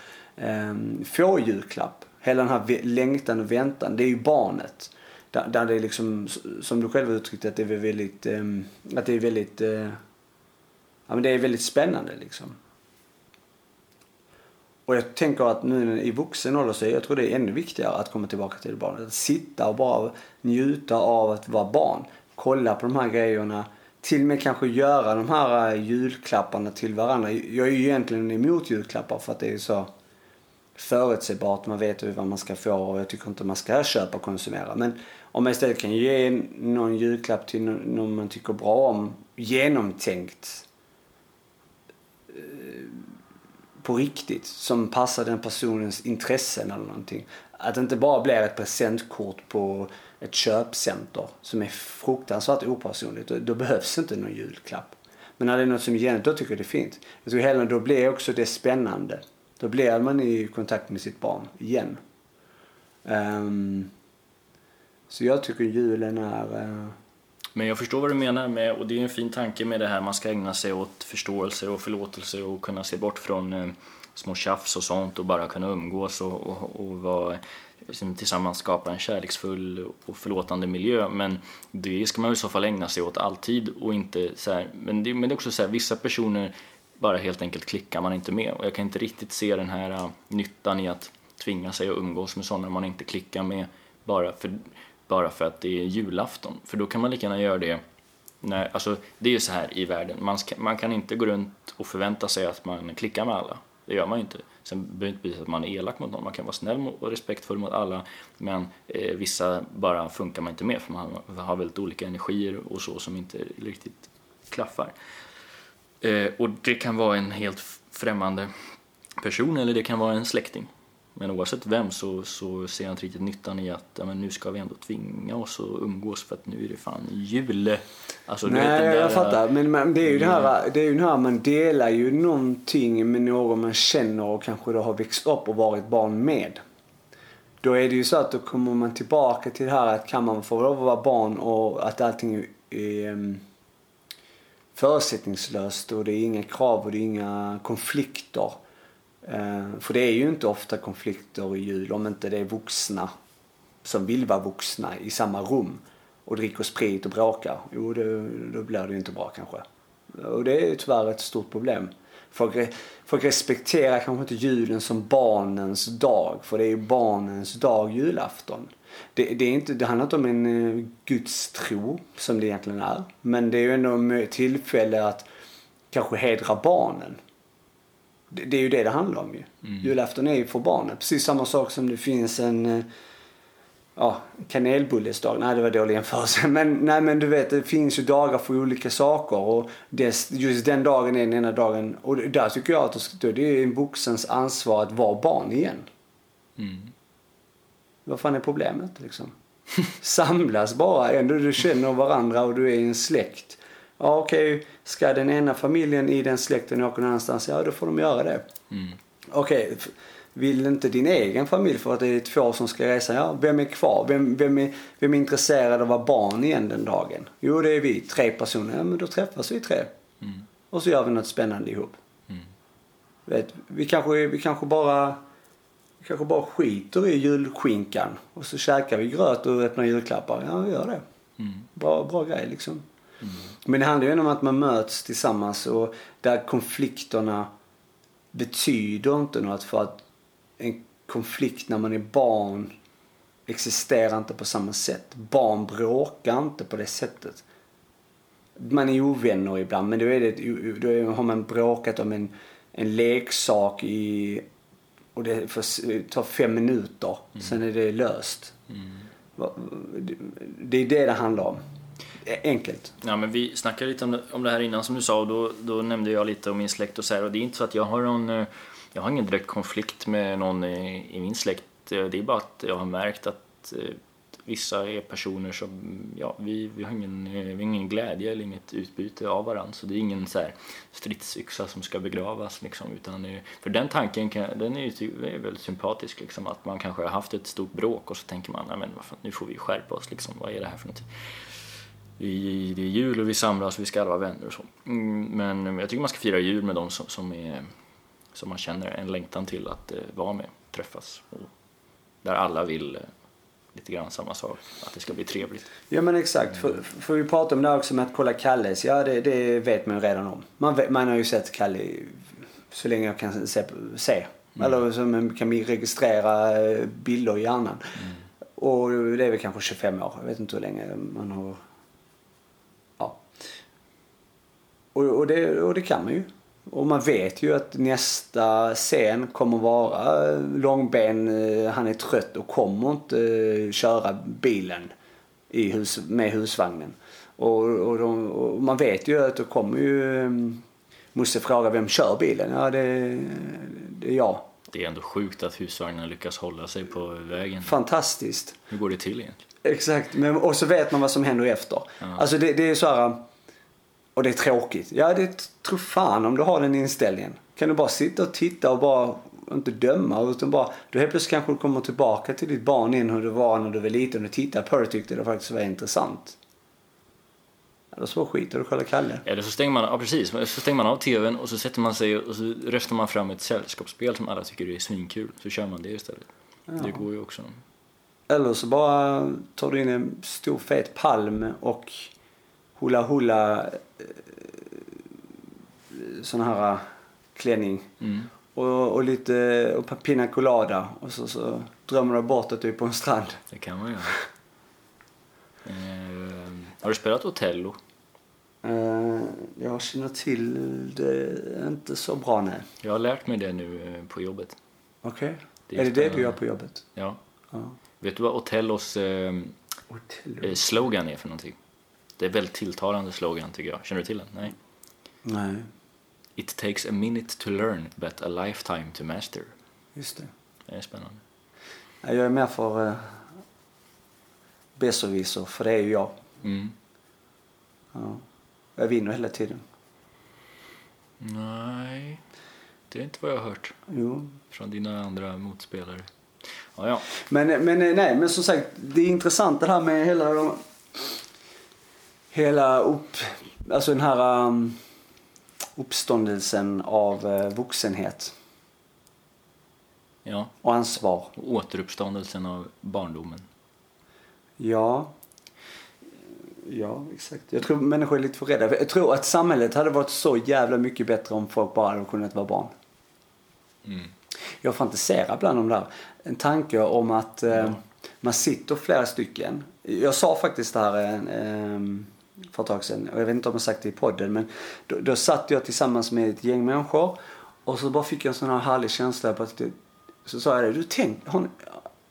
um, få julklapp. Hela den här längtan och väntan, det är ju barnet. Där, där det är liksom, som du själv uttryckte, att det är väldigt, um, att det är väldigt uh, ja, men det är väldigt spännande liksom. Och jag tänker att nu i vuxen ålder så jag tror det är ännu viktigare att komma tillbaka till barnet. Att sitta och bara njuta av att vara barn. Kolla på de här grejerna. Till och med kanske göra de här eh, julklapparna till varandra. Jag är ju egentligen emot julklappar för att det är så förutsägbart. Man vet ju vad man ska få och jag tycker inte man ska köpa och konsumera. Men om man istället kan ge någon julklapp till någon man tycker bra om, genomtänkt eh, på riktigt som passar den personens intressen eller någonting. Att det inte bara blir ett presentkort på ett köpcenter som är fruktansvärt opersonligt. Då, behövs inte någon julklapp. Men när det är något som igen, då tycker jag det är fint. Jag tror hellre då blir också det spännande. Då blir man i kontakt med sitt barn igen. Um, så jag tycker julen är uh, men jag förstår vad du menar med, och det är en fin tanke med det här, man ska ägna sig åt förståelse och förlåtelse och kunna se bort från eh, små tjafs och sånt och bara kunna umgås och, och, och vara, liksom, tillsammans skapa en kärleksfull och förlåtande miljö. Men det ska man i så fall ägna sig åt alltid och inte så här, men, det, men det är också så här, vissa personer bara helt enkelt klickar man inte med och jag kan inte riktigt se den här uh, nyttan i att tvinga sig att umgås med sådana man inte klickar med bara för bara för att det är julafton. För då kan man lika gärna göra det när, alltså det är ju så här i världen, man, ska, man kan inte gå runt och förvänta sig att man klickar med alla. Det gör man ju inte. Sen behöver det inte betyda att man är elak mot någon, man kan vara snäll och respektfull mot alla. Men eh, vissa bara funkar man inte med för man har väldigt olika energier och så som inte riktigt klaffar. Eh, och det kan vara en helt främmande person eller det kan vara en släkting. Men oavsett vem så, så ser jag inte riktigt nyttan i att ja, men nu ska vi ändå tvinga oss att umgås för att nu är det fan jul. Alltså, Nej, vet, jag där, fattar. Men, men det är ju mm. det här, det är ju det här, man delar ju någonting med någon man känner och kanske då har växt upp och varit barn med. Då är det ju så att då kommer man tillbaka till det här att kan man få lov att vara barn och att allting är, är um, förutsättningslöst och det är inga krav och det är inga konflikter Eh, för det är ju inte ofta konflikter i jul om inte det är vuxna som vill vara vuxna i samma rum och dricker sprit och bråkar. Jo, det, då blir det ju inte bra kanske. Och det är tyvärr ett stort problem. Folk, folk respekterar kanske inte julen som barnens dag, för det är ju barnens dag julafton. Det, det, är inte, det handlar inte om en eh, gudstro, som det egentligen är. Men det är ju ändå ett tillfälle att kanske hedra barnen. Det, det är ju det det handlar om ju. Mm. Julafton är ju för barnet. Precis samma sak som det finns en, eh, ja, kanelbullesdag. Nej, det var dålig jämförelse. (laughs) Men, nej, men du vet, det finns ju dagar för olika saker. Och det, just den dagen är den ena dagen. Och där tycker jag att det är en vuxens ansvar att vara barn igen. Mm. Vad fan är problemet liksom? (laughs) Samlas bara, ändå du känner varandra och du är en släkt. Ja okej, okay. ska den ena familjen i den släkten åka någon annanstans, ja då får de göra det. Mm. Okej, okay. vill inte din egen familj för att det är två som ska resa, ja vem är kvar? Vem, vem, är, vem är intresserad av att vara barn igen den dagen? Jo det är vi, tre personer, ja men då träffas vi tre. Mm. Och så gör vi något spännande ihop. Mm. Vet, vi, kanske, vi kanske bara kanske bara skiter i julskinkan och så käkar vi gröt och öppnar julklappar. Ja, vi gör det. Mm. Bra, bra grej liksom. Mm. Men det handlar ju om att man möts tillsammans och där konflikterna betyder inte något för att en konflikt när man är barn existerar inte på samma sätt. Barn bråkar inte på det sättet. Man är ovänner ibland men då, är det, då har man bråkat om en, en leksak i och det får ta fem minuter. Mm. Sen är det löst. Mm. Det är det det handlar om. Enkelt. Ja, men vi snackade lite om det, om det här innan som du sa och då, då nämnde jag lite om min släkt och så här, och det är inte så att jag har någon eh, jag har ingen direkt konflikt med någon i, i min släkt. Eh, det är bara att jag har märkt att eh, vissa är personer som, ja, vi, vi, har ingen, vi har ingen glädje eller inget utbyte av varandra. Så det är ingen så här stridsyxa som ska begravas liksom. Utan, för den tanken kan, den är ju är väldigt sympatisk liksom. Att man kanske har haft ett stort bråk och så tänker man, nej men fan, nu får vi skärpa oss liksom. Vad är det här för någonting? Vi, det är jul och vi samlas vi ska alla vara vänner och så. Mm, men jag tycker man ska fira jul med dem som, som, är, som man känner en längtan till att eh, vara med, träffas. Och där alla vill eh, lite grann samma sak. Att det ska bli trevligt. Ja men exakt. För, för vi pratade om det här också med att kolla Kalles. Ja det, det vet man ju redan om. Man, vet, man har ju sett Kalle så länge jag kan se. se. Mm. Eller så man kan registrera eh, bilder i hjärnan. Mm. Och det är väl kanske 25 år. Jag vet inte hur länge man har... Ja. Och, och, det, och det kan man ju. Och man vet ju att nästa scen kommer vara Långben, eh, han är trött och kommer inte eh, köra bilen i hus, med husvagnen. Och, och, de, och man vet ju att då kommer ju Musse fråga vem kör bilen? Ja det, det är jag. Det är ändå sjukt att husvagnen lyckas hålla sig på vägen. Fantastiskt. Hur går det till egentligen? Exakt, men, och så vet man vad som händer efter. Ja. Alltså det, det är så här och det är tråkigt. Ja, det tror fan om du har den inställningen. Kan du bara sitta och titta och bara inte döma utan bara, då helt plötsligt kanske du kommer tillbaka till ditt barn in hur det var när du var liten och tittade på det och tyckte det faktiskt var intressant. Eller så skiter du och kollar Kalle. Eller så stänger man, ja, precis, så stänger man av TVn och så sätter man sig och så röstar man fram ett sällskapsspel som alla tycker är svinkul. Så kör man det istället. Ja. Det går ju också. Eller så bara tar du in en stor fet palm och hula hula eh, sån här eh, klänning. Mm. Och, och lite och pina colada och så, så drömmer du bort det typ på en strand. Det kan man göra. eh, har du spelat Otello? Eh, jag känner till det inte så bra nej. Jag har lärt mig det nu på jobbet. Okej. Okay. Är det det du gör på jobbet? Ja. ja. Vet du vad Otellos Otello. slogan är för någonting? Det är väldigt tilltalande slogan tycker jag. Känner du till den? Nej. Nej. It takes a minute to learn but a lifetime to master. Just det. Det är spännande. Jag är mer för uh, besserwisser, för det är ju jag. Mm. Ja. Jag vinner hela tiden. Nej, det är inte vad jag har hört. Jo. Från dina andra motspelare. Ja, ja. Men, men nej, men som sagt, det är intressant det här med hela de hela upp, alltså den här um, uppståndelsen av uh, vuxenhet. Ja. Och ansvar. Och återuppståndelsen av barndomen. Ja. Ja, exakt. Jag tror människor är lite för rädda. Jag tror att samhället hade varit så jävla mycket bättre om folk bara hade kunnat vara barn. Mm. Jag fantiserar ibland om det här. En tanke om att eh, ja. man sitter flera stycken. Jag sa faktiskt det här eh, för ett tag sedan. Och jag vet inte om jag sagt det i podden men då, då satt jag tillsammans med ett gäng människor och så bara fick jag en sån här härlig känsla på att det, så sa jag det, du tänk, hon,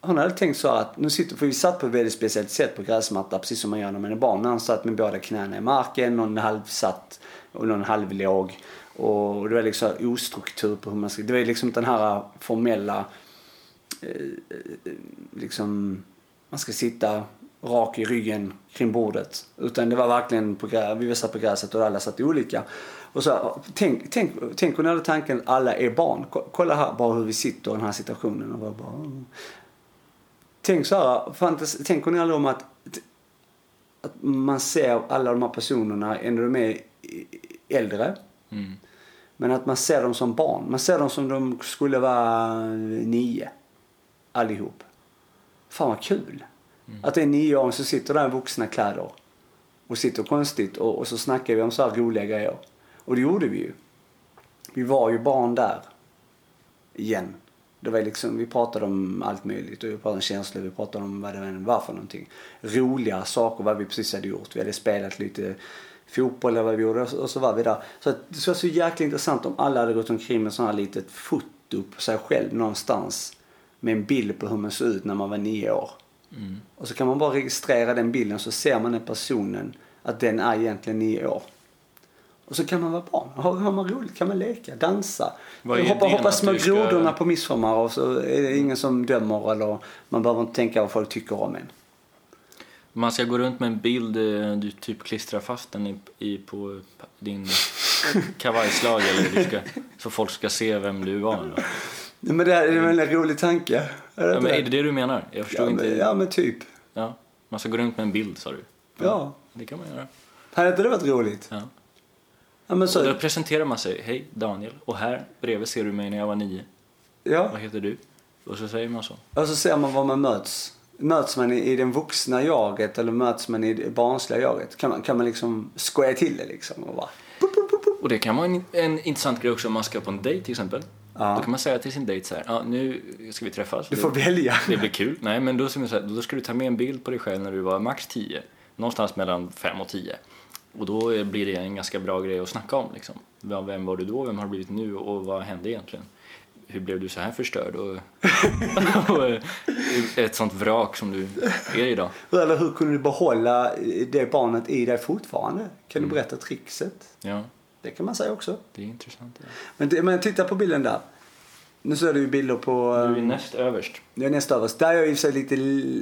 hon hade tänkt så att, nu sitter, för vi satt på ett väldigt speciellt sätt på gräsmatta, precis som man gör när man är barn. Han satt med båda knäna i marken, någon halvsatt och någon halvlåg. Och det var liksom ostruktur på hur man ska, det var liksom den här formella, eh, eh liksom, man ska sitta rak i ryggen kring bordet. Utan det var verkligen på, vi satt på gräset och alla satt olika. Och så, tänk, tänk, tänk hade tanken att alla är barn. Ko- Kolla här bara hur vi sitter i den här situationen. Och bara, bara, tänk så här, fantas, tänk hon aldrig om att, att man ser alla de här personerna, ändå de är äldre. Mm. Men att man ser dem som barn. Man ser dem som de skulle vara nio. Allihop. Fan vad kul. Att det är nio år så sitter där i vuxna kläder. Och sitter konstigt och, och så snackar vi om så här roliga grejer. Och det gjorde vi ju. Vi var ju barn där. Igen. Det var liksom, vi pratade om allt möjligt. Och vi pratade om känslor, vi pratade om vad det var för någonting. Roliga saker, vad vi precis hade gjort. Vi hade spelat lite fotboll eller vad vi gjorde och så, var vi där. Så att det skulle vara så jäkla intressant om alla hade gått omkring med sådana här litet foto på sig själv någonstans. Med en bild på hur man såg ut när man var nio år. Mm. Och så kan man bara registrera den bilden så ser man den personen att den är egentligen nio år. Och så kan man vara barn. Har, har man roligt kan man leka, dansa. Hoppa, hoppa små grodorna på midsommar och så är det ingen som dömer eller man behöver inte tänka vad folk tycker om en. Man ska gå runt med en bild, eh, du typ klistrar fast den i, i på din (laughs) kavajslag eller du ska, så folk ska se vem du var. Då. Nej, Men det är en väldigt rolig tanke. Är det Ja, men är det? det det du menar? Jag förstår ja, inte. men, ja men typ. Ja, man ska gå runt med en bild sa du. Ja. Det kan man göra. Hade inte det varit roligt? Ja. Ja men Och då så. presenterar man sig. Hej Daniel. Och här bredvid ser du mig när jag var nio. Ja. Vad heter du? Och så säger man så. Och så ser man var man möts. Möts man i, den vuxna jaget eller möts man i det barnsliga jaget? Kan man, kan man liksom skoja till det liksom och bara... Och det kan vara en, en intressant grej också om man ska på en dejt till exempel. Ja. Då kan man säga till sin dejt så här. Ja, nu ska vi träffas. Du får det, välja. det blir kul. Nej, men då, så här, då ska du ta med en bild på dig själv när du var max 10. Någonstans mellan 5 och 10. Och då blir det en ganska bra grej att snacka om. Liksom. Vem var du då? Vem har du blivit nu? Och vad hände egentligen? Hur blev du så här förstörd? Och, (laughs) och eh, ett sånt vrak som du är idag. Eller hur kunde du behålla det barnet i dig fortfarande? Kan du berätta trickset? Ja, Det kan man säga också. det är intressant. Ja. Men, men titta på bilden där. Nu ser du ju bilder på... Du är eh, näst överst. Det är nästa överst. Där är jag i och för sig lite...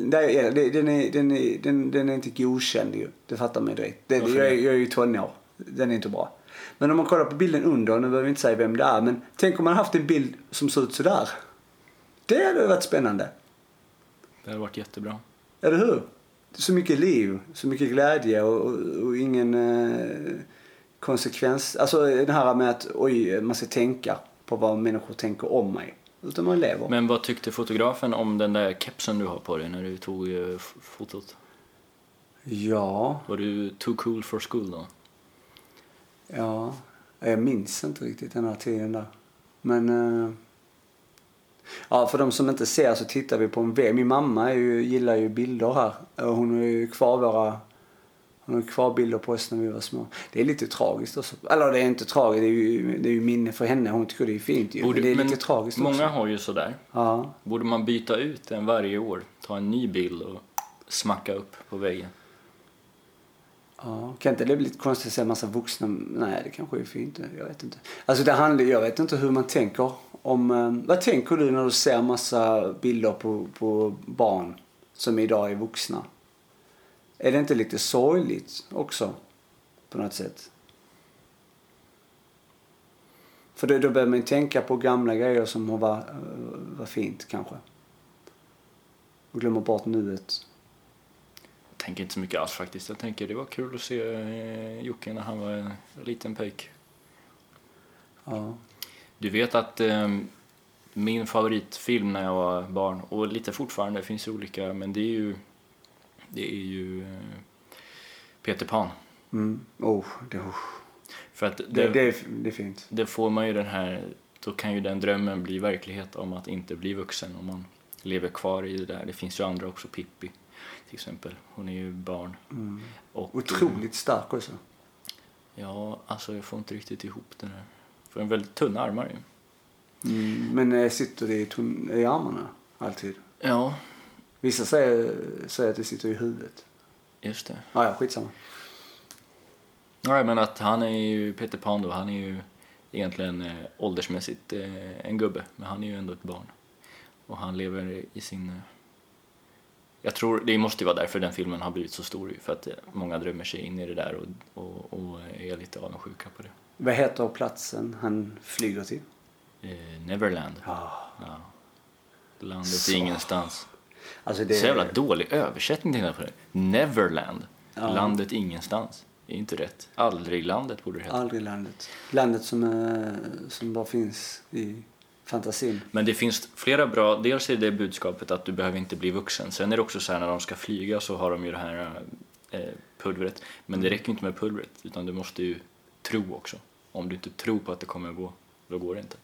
Där är, den, är, den, är, den, den är inte godkänd ju. Det fattar man ju direkt. Det, jag, är- det? jag är ju tonår. Den är inte bra. Men om man kollar på bilden under, nu behöver vi inte säga vem det är, men tänk om man haft en bild som ser ut sådär. Det hade varit spännande. Det har varit jättebra. Eller hur? Så mycket liv, så mycket glädje och, och, och ingen eh, konsekvens. Alltså det här med att oj, man ska tänka på vad människor tänker om mig. Utan man lever. Men vad tyckte fotografen om den där kepsen du har på dig när du tog eh, fotot? Ja, Var du too cool for school då? ja. Jag minns inte riktigt den här tiden där. Men... Eh, ja, för de som inte ser så tittar vi på en vägg. Min mamma ju, gillar ju bilder här. Hon har ju kvar våra... Hon har kvar bilder på oss när vi var små. Det är lite tragiskt också. Eller det är inte tragiskt, det är ju, det är ju minne för henne. Hon tycker det är fint ju. Borde- men det är lite tragiskt Många också. har ju sådär. Ja. Borde man byta ut den varje år? Ta en ny bild och smacka upp på väggen? Ja, kan inte det bli lite konstigt att se en massa vuxna? Nej, det kanske är fint. Jag vet inte. Alltså det handlar, jag vet inte hur man tänker om... Eh, vad tänker du när du ser massa bilder på, på barn som idag är vuxna? Är det inte lite sorgligt också? På något sätt? För då, då börjar man tänka på gamla grejer som har varit var fint kanske. Och glömmer bort nuet. Jag tänker inte så mycket alls faktiskt. Jag tänker det var kul att se eh, Jocke när han var en liten pojk. Ja. Du vet att eh, min favoritfilm när jag var barn, och lite fortfarande, det finns olika, men det är ju, det är ju eh, Peter Pan. Mm. Oh, det, oh. För att Det, det, det, är, det är fint. det får man ju den här, då kan ju den drömmen bli verklighet om att inte bli vuxen om man lever kvar i det där. Det finns ju andra också, Pippi till exempel. Hon är ju barn. Mm. Och, Otroligt stark också. Ja, alltså jag får inte riktigt ihop den här. För en väldigt tunna armar ju. Mm. Men eh, sitter det i, tunn, i armarna alltid? Ja, Vissa säger, säger att det sitter i huvudet. Just det. Ah, ja, skitsamma. Nej, men att han är ju, Peter Pan då, han är ju egentligen eh, åldersmässigt eh, en gubbe, men han är ju ändå ett barn. Och han lever i sin... Eh, jag tror, det måste ju vara därför den filmen har blivit så stor ju, för att eh, många drömmer sig in i det där och, och, och är lite avundsjuka på det. Vad heter platsen han flyger till? Eh, Neverland. Ja. Ja. Landet Så. ingenstans. Alltså det Så jävla dålig översättning på det. Neverland. Ja. Landet ingenstans. Det är inte rätt. Aldrig landet borde det heta. Aldrig landet. Landet som, eh, som bara finns i fantasin. Men det finns flera bra, dels är det budskapet att du behöver inte bli vuxen. Sen är det också så här när de ska flyga så har de ju det här eh, pulvret. Men det räcker ju inte med pulvret utan du måste ju tro också. Om du inte tror på att det kommer gå, då går det inte.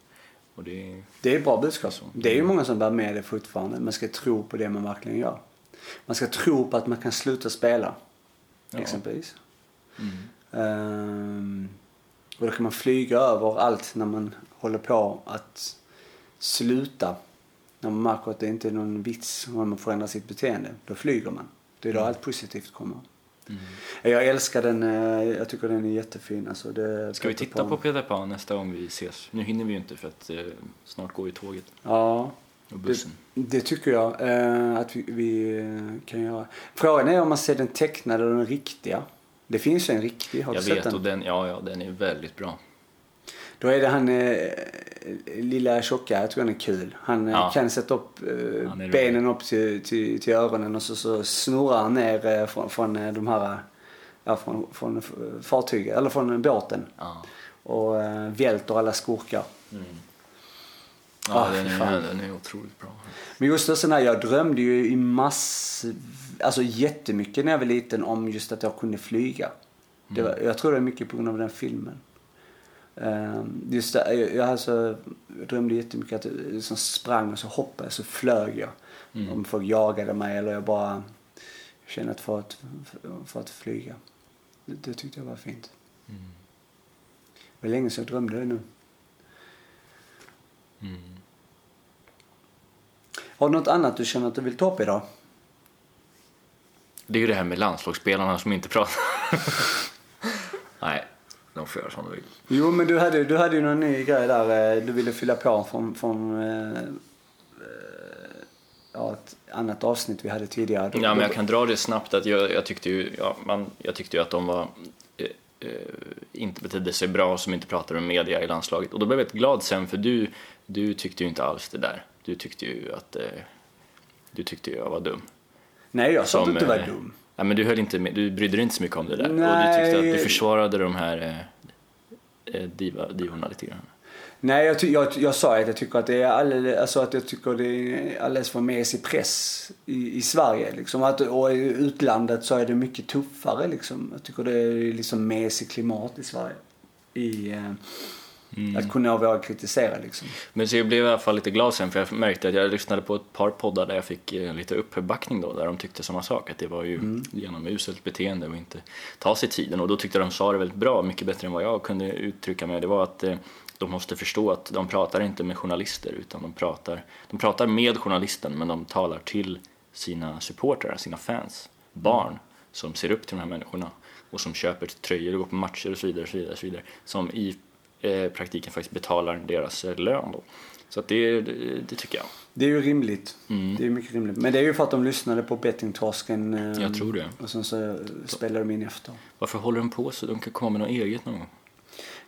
Och det är, Det är bra budskap. Det är ju många som bär med det fortfarande. Man ska tro på det man verkligen gör. Man ska tro på att man kan sluta spela. Ja. Exempelvis. mm. Ehm, och då kan man flyga över allt när man håller på att sluta. När man märker att det inte är någon vits om man förändrar sitt beteende. Då flyger man. Det är då allt positivt kommer. Mm. Jag älskar den. eh, Jag tycker den är jättefin. Alltså det, Ska vi titta på Peter Pan nästa gång vi ses? Nu hinner vi ju inte för att eh, snart går ju tåget Ja, och bussen. det tycker jag eh, att vi, vi kan göra. Frågan är om man ser den tecknade eller den riktiga. Det finns ju en riktig. Har jag du sett vet den? och den, ja, ja, den är väldigt bra. Då är det han eh, lilla tjocka, jag tror han är kul. Han eh, Ja. kan sätta upp eh, benen upp till, till, till öronen och så, så snurrar han ner eh, från, från eh, de här, ja, från, från fartyget, eller från båten. Ja. Och eh, välter alla skurkar. Ja, Ah, den, är, den är otroligt bra. Men just det, sån här, jag drömde ju i mass, alltså jättemycket när jag var liten om just att jag kunde flyga. Det var, jag tror det är mycket på grund av den filmen. Ehm, just det, jag, jag, alltså, jag drömde jättemycket att jag liksom sprang och så hoppade jag så flög jag. Mm. Om folk jagade mig eller jag bara kände att för att, för att flyga. Det, det tyckte jag var fint. Mm. Det var länge sedan jag drömde det nu. Mm. Har du något annat du känner att du vill ta upp idag? Det är ju det här med landslagsspelarna som inte pratar. (laughs) Nej, de får göra som de vill. Jo, men du hade, du hade ju någon ny grej där. eh, Du ville fylla på från, från eh, eh, ja, ett annat avsnitt vi hade tidigare. Ja, men jag kan dra det snabbt. Att jag, jag, tyckte ju, ja, man, jag tyckte ju att de var, eh, eh, inte betedde sig bra som inte pratade med media i landslaget. Och då blev jag glad sen, för du, du tyckte ju inte alls det där. Du tyckte ju att eh, du tyckte jag var dum. Nej, jag sa inte att du var eh, dum. Ja, men du, höll inte med, du brydde dig inte så mycket om det där. Och du Nej. tyckte att du försvarade de här eh, eh, diva, divorna lite grann. Nej, jag, jag, jag sa att jag tycker att det är alldeles, alltså att jag tycker det är alldeles för mesig press i, i Sverige. Liksom. Att, och i utlandet så är det mycket tuffare. Liksom. Jag tycker det är liksom mesig klimat i Sverige. I, eh, Att kunna våga kritisera liksom. Men så jag blev i alla fall lite glad sen för jag märkte att jag lyssnade på ett par poddar där jag fick eh, lite uppbackning då där de tyckte samma sak att det var ju genom uselt beteende och inte ta sig tiden och då tyckte de sa det väldigt bra, mycket bättre än vad jag kunde uttrycka mig. Det var att eh, de måste förstå att de pratar inte med journalister utan de pratar, de pratar med journalisten men de talar till sina supportrar, sina fans, barn som ser upp till de här människorna och som köper tröjor och går på matcher och så vidare, och så vidare, och så vidare som i praktiken faktiskt betalar deras eh, lön då. Så det, det, det tycker jag. Det är ju rimligt. Mm. Det är mycket rimligt. Men det är ju för att de lyssnade på bettingtorsken. eh, Jag tror det. Och sen så spelade de in efter. Varför håller de på så? De kan komma med något eget någon gång.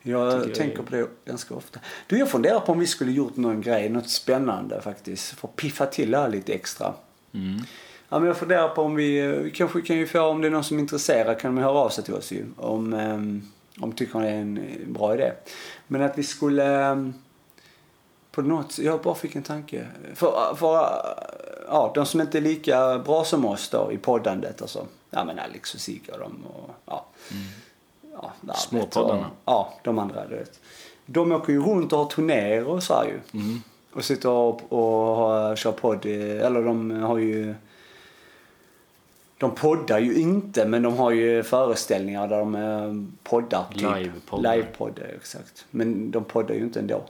Jag jag tänker är- på det ganska ofta. Du, jag funderar på om vi skulle gjort någon grej, något spännande faktiskt. För att piffa till det här lite extra. Mm. Ja, men jag funderar på om vi, vi kanske kan ju få, om det är någon som är intresserad kan de höra av sig till oss ju. Om, um, om tycker det är en eh, bra idé. Men att vi skulle, ehm, på något jag bara fick en tanke. För, för ja, de som inte är lika bra som oss då i poddandet alltså. Ja men Alex och Sigge och de och ja. ja Värvet Småpoddarna. och- Ja, de andra du vet. De åker ju runt och har turnéer och så här ju. Mm. Och sitter och, och har, kör podd. eh, Eller de har ju... De poddar ju inte men de har ju föreställningar där de eh, poddar. Typ. Livepoddar. Livepoddar, exakt. Men de poddar ju inte ändå.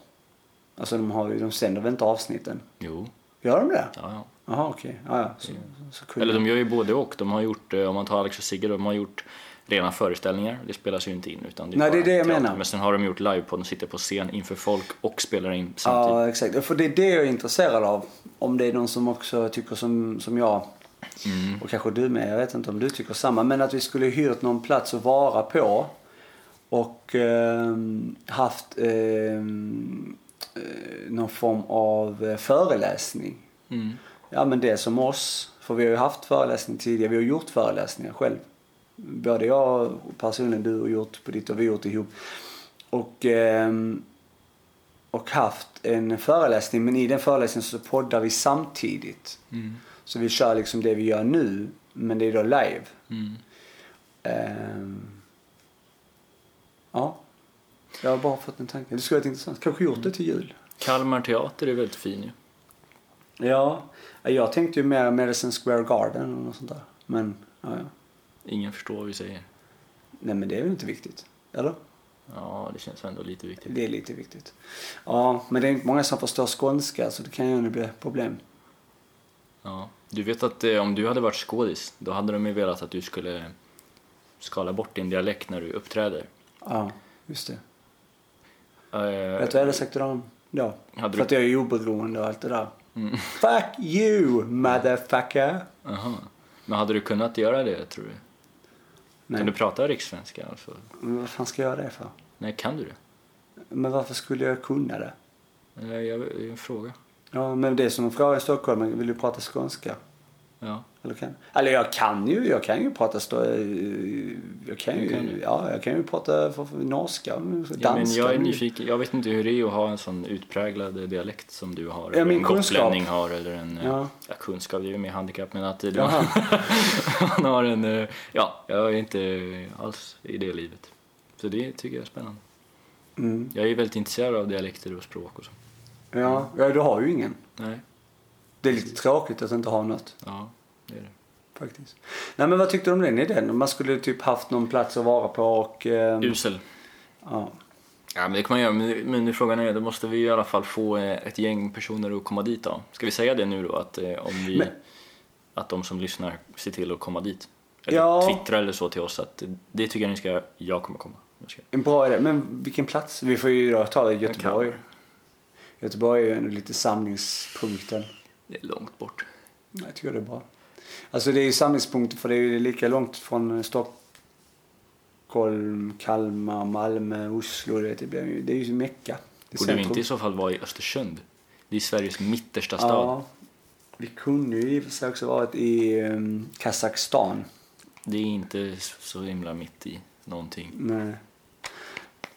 Alltså de, har ju, de sänder väl inte avsnitten? Jo, Gör de det? ja, ja. Jaha, okej. Ja, ja. Så, så kunde Eller de gör ju både och. De har gjort, eh, om man tar Alex och Sigge, de har gjort rena föreställningar. Det spelas ju inte in utan det är Nej, det är det jag teater. menar. Men sen har de gjort livepodd, de sitter på scen inför folk och spelar in samtidigt. Ja, exakt. För det är det jag är intresserad av. Om det är någon som också tycker som, som jag. Mm. Och kanske du med. Jag vet inte om du tycker samma. Men att vi skulle hyrt någon plats att vara på. Och ehm, haft ehm, eh, någon form av eh, föreläsning. Mm. Ja men det som oss. För vi har ju haft föreläsning tidigare. Vi har gjort föreläsningar själv. Både jag och personligen du har gjort på ditt och vi har gjort ihop. Och, ehm, och haft en föreläsning. Men i den föreläsningen så poddar vi samtidigt. Mm. Så vi kör liksom det vi gör nu. Men det är då live. Mm. Ehm, ja. Jag har bara fått en tanke. Det skulle vara intressant. Kanske gjort det till jul. Kalmar teater är väldigt fin ju. Ja. Jag tänkte ju mer Madison Square Garden eller något sånt där. Men, ja, ja. Ingen förstår vad vi säger. Nej men det är väl inte viktigt? Eller? Ja, det känns ändå lite viktigt. Det är lite viktigt. Ja, men det är inte många som förstår skånska så det kan ju bli problem. Ja. Du vet att eh, om du hade varit skådis, då hade de ju velat att du skulle skala bort din dialekt när du uppträder. Ja, just det. Eh, Vet du vad jag hade sagt till dem då? Hade För du- att jag är oberoende och allt det där. Mm. Fuck you, motherfucker! Aha. Men hade du kunnat göra det, tror du? Nej, Kan du prata rikssvenska? Alltså? men vad fan ska jag göra det för? Nej, kan du det? Men varför skulle jag kunna det? Nej, jag, det är en fråga. Ja, men det är som en fråga i Stockholm. Vill du prata skånska? Ja. Eller, kan? Eller jag kan ju, jag kan ju prata stå, jag kan ju, kan ja, jag kan ju prata för, för norska, danska. ja men jag är nyfiken. Jag vet inte hur det är att ha en sån utpräglad dialekt som du har. Ja, eller en kunskap. gotlänning har eller en... eh, Ja. Ja, kunskap, det är ju mer handikapp. Men att du han (laughs) har en... eh, Ja, jag är inte alls i det livet. Så det tycker jag är spännande. Mm. Jag är väldigt intresserad av dialekter och språk och så. Ja, ja, du har ju ingen. Nej, Det är lite tråkigt att inte ha något. ja, det är det. Faktiskt. Nej men vad tyckte du om den idén? Om Man skulle typ haft någon plats att vara på och... ehm, Usel. ja. Ja, men det kan man göra. Men, men frågan är, då måste vi i alla fall få eh, ett gäng personer att komma dit då. Ska vi säga det nu då? Att, eh, om vi, Men- att de som lyssnar ser till att komma dit? Eller Ja. twittra eller så till oss att eh, det tycker jag ni ska. Jag kommer komma. Jag ska. En bra idé. Men vilken plats? Vi får ju då ta det i Göteborg. Göteborg är ju ändå lite samlingspunkten. Det är långt bort. Jag tycker det är bra. Alltså det är ju samlingspunkter för det är ju lika långt från Stockholm, Kalmar, Malmö, Oslo. Det, det, blir ju, det är ju Mecka. Det Borde vi inte i så fall vara i Östersund? Det är Sveriges mittersta stad. Ja. Vi kunde ju i och för sig också varit i um, Kazakstan. Det är inte så himla mitt i någonting. Nej.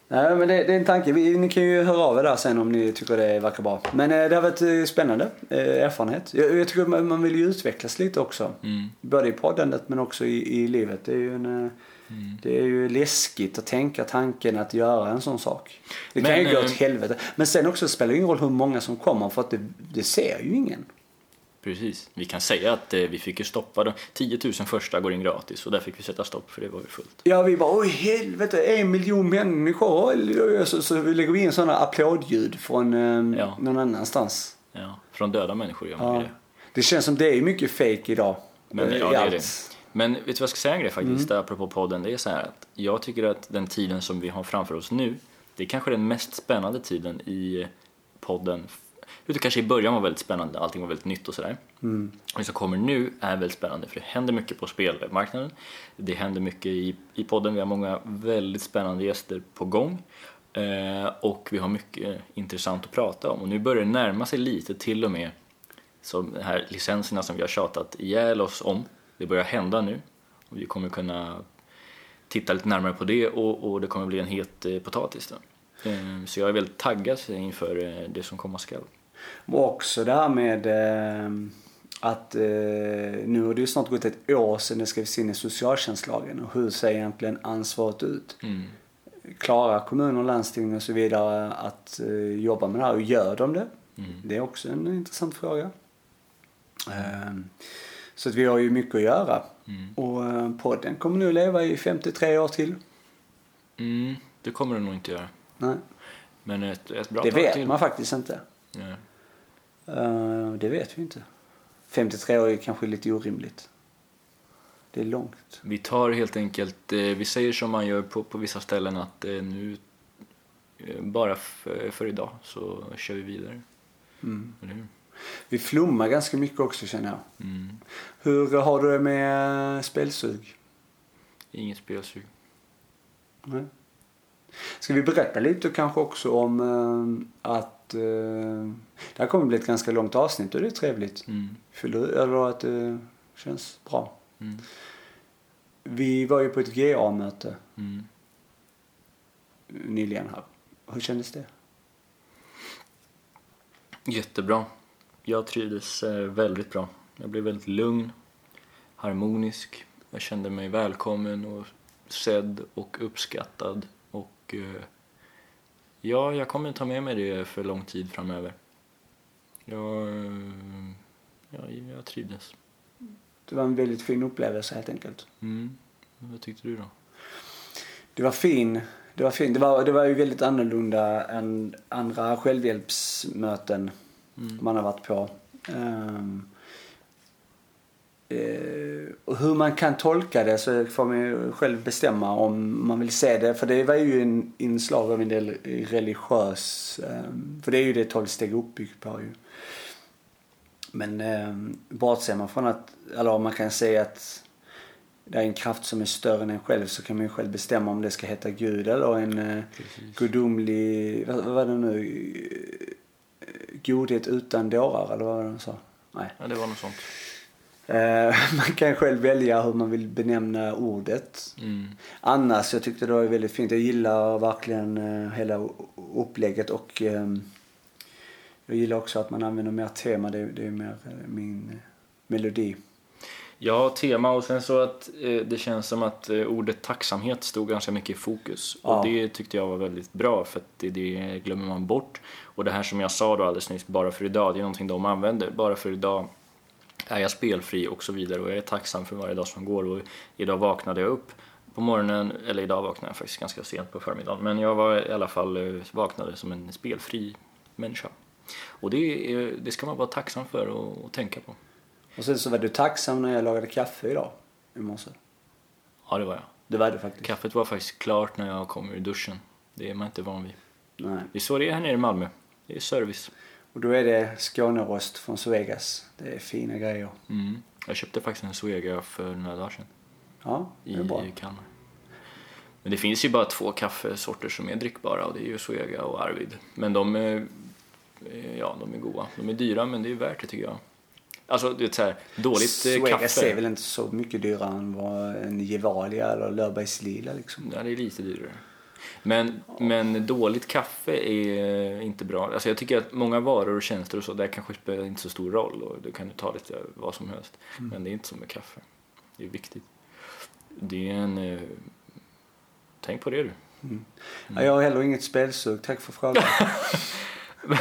Nej, men det, det är en tanke. Vi, ni kan ju höra av er där sen om ni tycker det verkar bra. Men eh, det har varit eh, spännande eh, erfarenhet. Jag, jag tycker man, man vill ju utvecklas lite också. Mm. Både i poddandet men också i, i livet. Det är, ju en, eh, Mm. det är ju läskigt att tänka tanken att göra en sån sak. Det kan Men, ju gå eh, åt helvete. Men sen också spelar det ingen roll hur många som kommer för att det, det ser ju ingen. Precis. Vi kan säga att eh, vi fick ju stoppa de 10 000 första går in gratis och där fick vi sätta stopp för det var ju fullt. Ja, vi bara oj helvete, en miljon människor. Så, så lägger vi in sådana applådljud från eh, Ja. någon annanstans. Ja, från döda människor gör man Ja. det. Det känns som det är mycket fake idag. Men, eh, ja, det är det. Men vet du vad jag ska säga en grej faktiskt, Mm. apropå podden? Det är så här att jag tycker att den tiden som vi har framför oss nu, det är kanske den mest spännande tiden i podden. Du, kanske i början var väldigt spännande, allting var väldigt nytt och sådär. Mm. Det som kommer nu är väldigt spännande för det händer mycket på spelmarknaden. Det händer mycket i, i podden, vi har många väldigt spännande gäster på gång. Eh, och vi har mycket intressant att prata om. Och nu börjar det närma sig lite till och med så de här licenserna som vi har tjatat ihjäl oss om. Det börjar hända nu. Och vi kommer kunna titta lite närmare på det och, och det kommer bli en het eh, potatis. Då. Eh, så jag är väldigt taggad inför eh, det som komma skall. Och också det här med eh, att eh, nu har det ju snart gått ett år sedan det skrevs in i socialtjänstlagen. Och hur ser egentligen ansvaret ut? Mm. Klarar kommuner, landsting och så vidare att eh, jobba med det här och gör de det? Mm. Det är också en intressant fråga. Ehm, så att vi har ju mycket att göra. Mm. Och eh, podden kommer nu leva i 53 år till. Mm, det kommer det nog inte göra. Nej, Men ett, ett bra det vet till. man faktiskt inte. Ja. Eh, det vet vi inte. 53 år är kanske lite orimligt. Det är långt. Vi tar helt enkelt, eh, vi säger som man gör på, på vissa ställen att eh, nu, bara för, för idag så kör vi vidare. Mm. Eller hur? Vi flummar ganska mycket också känner jag. Mm. Hur har du det med spelsug? Inget spelsug. Nej. Ska vi berätta lite kanske också om eh, att eh, det här kommer bli ett ganska långt avsnitt och det är trevligt. Mm. Fyller, eller att det känns bra. Mm. Vi var ju på ett GA-möte Mm. nyligen här. Hur kändes det? Jättebra. Jag trivdes eh, väldigt bra. Jag blev väldigt lugn, harmonisk. Jag kände mig välkommen och sedd och uppskattad. Och eh, ja, jag kommer ta med mig det för lång tid framöver. Jag, eh, ja, jag trivdes. Det var en väldigt fin upplevelse helt enkelt. Mm. Vad tyckte du då? Det var fin. Det var fin. Det var, det var ju väldigt annorlunda än andra självhjälpsmöten Mm. man har varit på. Ehm, eh, och hur man kan tolka det så får man ju själv bestämma om man vill se det. För det var ju en inslag av en del religiös, ehm, för det är ju det tolv steg uppbyggt på ju. Men eh, bortser man från att, eller man kan säga att det är en kraft som är större än en själv så kan man ju själv bestämma om det ska heta Gud eller en eh, gudomlig, vad, vad var det nu? Eh, Godhet utan dårar eller vad var det de sa? Nej. Ja, det var något sånt. Eh, (laughs) man kan själv välja hur man vill benämna ordet. Mm. Annars, jag tyckte det var väldigt fint. Jag gillar verkligen eh, hela upplägget och ehm, jag gillar också att man använder mer tema. Det, är mer eh, min melodi. Ja, tema och sen så att det känns som att ordet tacksamhet stod ganska mycket i fokus. Ja. Och det tyckte jag var väldigt bra för det, det glömmer man bort. Och det här som jag sa då alldeles nyss, bara för idag, det är någonting de använder. Bara för idag är jag spelfri och så vidare och jag är tacksam för varje dag som går. Och idag vaknade jag upp på morgonen, eller idag vaknade jag faktiskt ganska sent på förmiddagen. Men jag var i alla fall eh, vaknade som en spelfri människa. Och det, är, det ska man vara tacksam för och, och tänka på. Och sen så var du tacksam när jag lagade kaffe idag i morse. Ja, det var jag. Det var du faktiskt. Kaffet var faktiskt klart när jag kom ur duschen. Det är man inte van vid. Nej. Det är så det är här nere i Malmö. Det är service. Och då är det Skånerost från Svegas. Det är fina grejer. Mm. Jag köpte faktiskt en Zoega för några dagar sedan Ja, det i är bra. Kalmar. Men det finns ju bara två kaffesorter som är drickbara och det är ju Zoega och Arvid. Men de är, eh, ja, de är goda. De är dyra men det är värt det tycker jag. Alltså, det är så här, dåligt eh, Svegas kaffe. är väl inte så mycket dyrare än vad en Gevalia eller Löfbergs Lila liksom. Ja, det är lite dyrare. Men, men dåligt kaffe är inte bra. Alltså jag tycker att många varor och tjänster och så, där kanske spelar inte så stor roll och du kan ju ta lite vad som helst. Men det är inte som med kaffe. Det är viktigt. Det är en... Eh, tänk på det du. Ja, jag har heller inget spelsug. Tack för frågan. (laughs)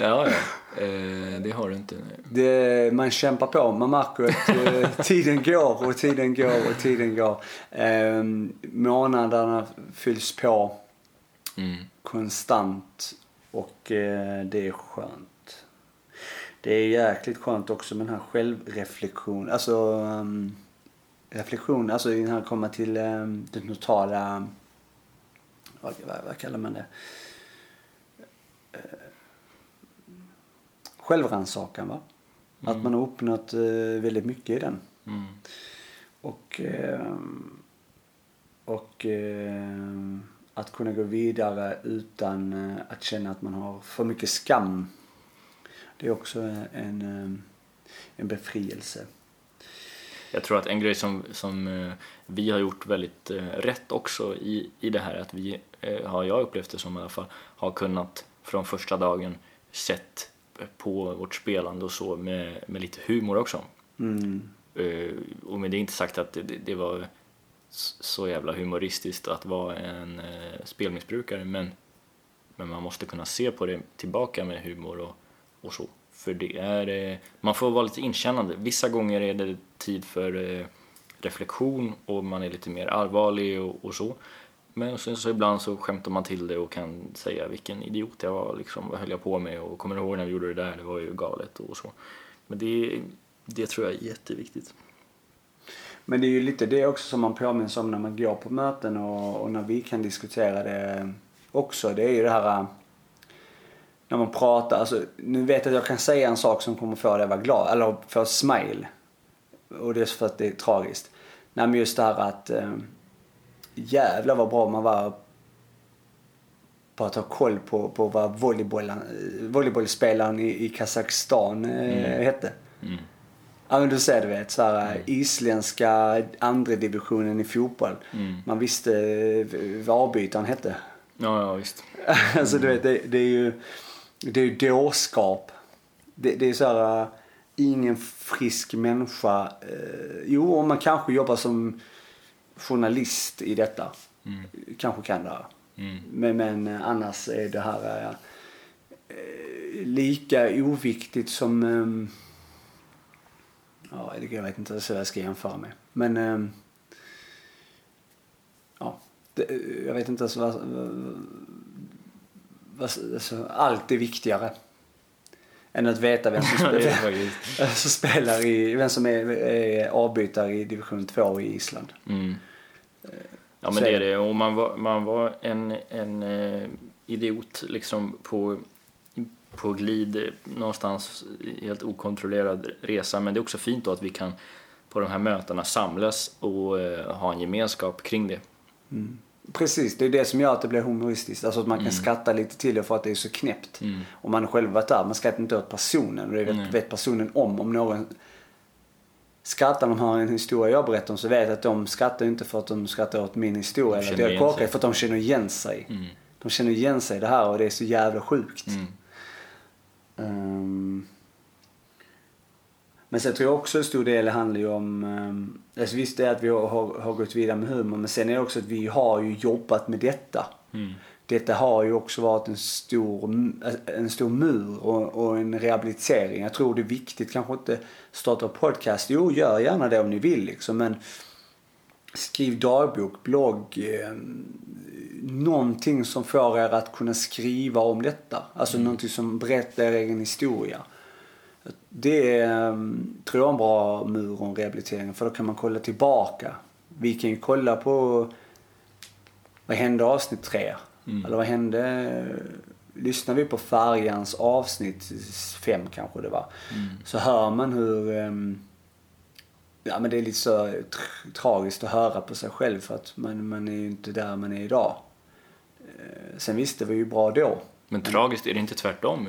Ja, ja. Eh, det har du inte. det, man kämpar på. Man märker att eh, (laughs) tiden går och tiden går och tiden går. Eh, månaderna fylls på Mm. konstant och eh, det är skönt. Det är jäkligt skönt också med den här självreflektion, alltså um, reflektion, alltså den här komma till um, det totala, vad, vad, vad kallar man det? Eh, självrannsakan va? Att man har uppnått eh, väldigt mycket i den. Mm. Och, ehm, och ehm, att kunna gå vidare utan eh, att känna att man har för mycket skam. Det är också en, ehm, en befrielse. Jag tror att en grej som, som eh, vi har gjort väldigt eh, rätt också i, i det här att vi, eh, har jag upplevt det som i alla fall, har kunnat från första dagen sett på vårt spelande och så med, med lite humor också. Mm. Eh, och med det är inte sagt att det, det, var så jävla humoristiskt att vara en eh, spelmissbrukare men, men man måste kunna se på det tillbaka med humor och, och så. För det är, eh, man får vara lite inkännande. Vissa gånger är det tid för reflektion och man är lite mer allvarlig och, och så. Men sen så ibland så skämtar man till det och kan säga vilken idiot jag var, liksom, vad höll jag på med och kommer du ihåg när vi gjorde det där, det var ju galet och så. Men det, det tror jag är jätteviktigt. Men det är ju lite det också som man påminns om när man går på möten och, och när vi kan diskutera det också. Det är ju det här äh, när man pratar, alltså nu vet jag att jag kan säga en sak som kommer få dig att vara glad, eller få smile. Och det är för att det är tragiskt. Nej men just det här att äh, eh, jävlar vad bra man var på att ha koll på, på vad volleybollspelaren i, i Kazakstan eh, mm. hette. Mm. Ja men du ser du vet såhär mm. isländska andra divisionen i fotboll. Mm. Man visste eh, vad avbytaren hette. Ja, ja visst. (laughs) alltså du vet det, det är ju det är ju dårskap. Det, det är så här, uh, ingen frisk människa. Jo, om man kanske jobbar som journalist i detta. Mm. Kanske kan det här. Mm. Men, men annars är det här eh, eh, lika oviktigt som um, Ja, jag vet inte vad jag ska jämföra med. Men um, ja, det, eh, jag vet inte alltså vad, alltså, allt är viktigare. Än att veta vem som, (laughs) spelar, (laughs) som spelar i, vem som är, är avbytare i division 2 i Island. Mm. Ja men det är det. Och man var, man var en, en uh, idiot liksom på, på glid någonstans helt okontrollerad resa. Men det är också fint då att vi kan på de här mötena samlas och uh, ha en gemenskap kring det. Mm. Precis, det är det som gör att det blir humoristiskt. Alltså att man kan mm. skratta lite till det för att det är så knäppt. Mm. Och man har själv varit där, man skrattar inte åt personen. Och det vet, mm. vet personen om. Om någon skrattar när de hör en historia jag berättar om så vet jag att de skrattar inte för att de skrattar åt min historia. Eller att jag är korkad, för att de känner igen sig. Mm. De känner igen sig i det här och det är så jävla sjukt. Um, men sen tror jag också en stor del handlar ju om, eh, alltså visst det är att vi har, har, har, gått vidare med humor men sen är det också att vi har ju jobbat med detta. Mm. Detta har ju också varit en stor, en stor mur och, och, en rehabilitering. Jag tror det är viktigt, kanske inte starta podcast. Jo, gör gärna det om ni vill liksom. Men skriv dagbok, blogg, eh, någonting som får er att kunna skriva om detta. Alltså mm. någonting som berättar er egen historia. Det är, um, tror jag, en bra mur en rehabilitering för då kan man kolla tillbaka. Vi kan ju kolla på vad hände avsnitt tre? Mm. Eller vad hände? Lyssnar vi på Färjans avsnitt fem kanske det var. Mm. Så hör man hur um, Ja men det är lite så tra tragiskt att höra på sig själv för att man, man är ju inte där man är idag. Eh, sen visste vi ju bra då. Men tragiskt, är det inte tvärtom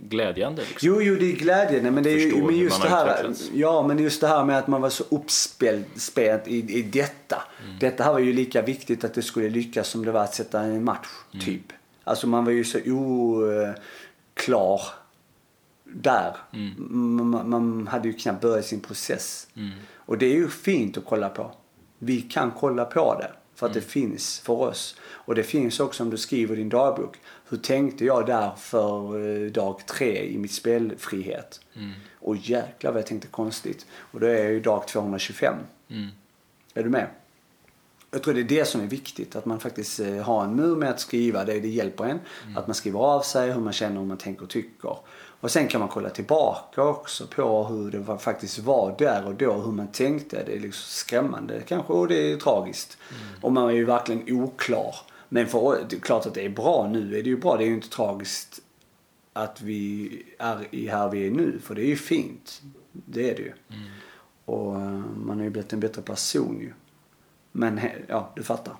glädjande? Liksom? Jo, jo, det är glädjande. Men det är ju men just det här, ja, men just det här med att man var så uppspelt i, i detta. Mm. Detta här var ju lika viktigt att det skulle lyckas som det var att sätta en match, mm. typ. Alltså man var ju så oklar där. Mm. Man, man, hade ju knappt börjat sin process. Mm. Och det är ju fint att kolla på. Vi kan kolla på det. För att det mm. finns för oss. Och det finns också om du skriver din dagbok. Hur tänkte jag där för eh, dag tre i mitt spelfrihet? Mm. Och jäklar vad jag tänkte konstigt. Och då är jag ju dag 225. Mm. Är du med? Jag tror det är det som är viktigt. Att man faktiskt eh, har en mur med att skriva. Det, det hjälper en. Mm. Att man skriver av sig hur man känner, hur man tänker och tycker. Och sen kan man kolla tillbaka också på hur det faktiskt var där och då, hur man tänkte. Det är liksom skrämmande kanske och det är tragiskt. Mm. Och man är ju verkligen oklar. Men för, det är klart att det är bra nu är det ju bra. Det är ju inte tragiskt att vi är här vi är nu. För det är ju fint. Det är det ju. Mm. Och uh, man har ju blivit en bättre person ju. Men ja, du fattar.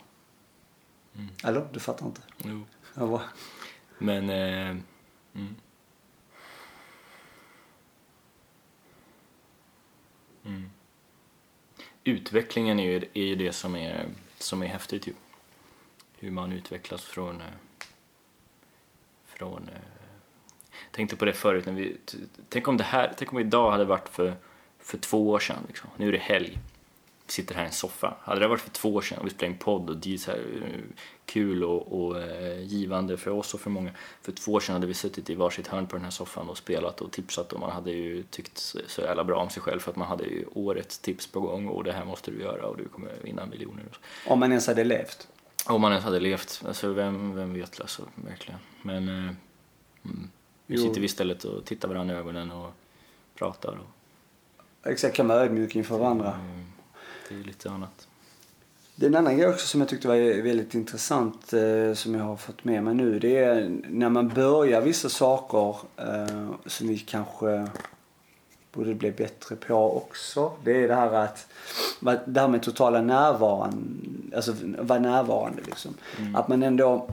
Mm. Eller? Du fattar inte? Jo. Ja, Men, eh, mm. Mm. Utvecklingen är ju, är ju det som är, som är häftigt ju. Hur man utvecklas från... Eh, från eh, tänkte på det förut, när vi, tänk om det här, tänk om idag hade varit för, för två år sedan liksom. Nu är det helg vi sitter här i en soffa. Hade det varit för två år sedan och vi spelade in podd och det kul och, och eh, givande för oss och för många. För två år sedan hade vi suttit i varsitt hörn på den här soffan och spelat och tipsat och man hade ju tyckt så jävla bra om sig själv för att man hade ju årets tips på gång och det här måste du göra och du kommer vinna miljoner. Om man ens hade levt? Om man ens hade levt. Alltså vem, vem vet alltså, verkligen. Men eh, mm. nu sitter vi istället och tittar varandra i ögonen och pratar. Och, Exakt, kan vara ödmjuk inför varandra. eh, det är lite annat. Det är en annan grej också som jag tyckte var väldigt intressant eh, som jag har fått med mig nu. Det är när man börjar vissa saker eh, som vi kanske borde bli bättre på också. Det är det här att, det här med totala närvaron, alltså vara närvarande liksom. Att man ändå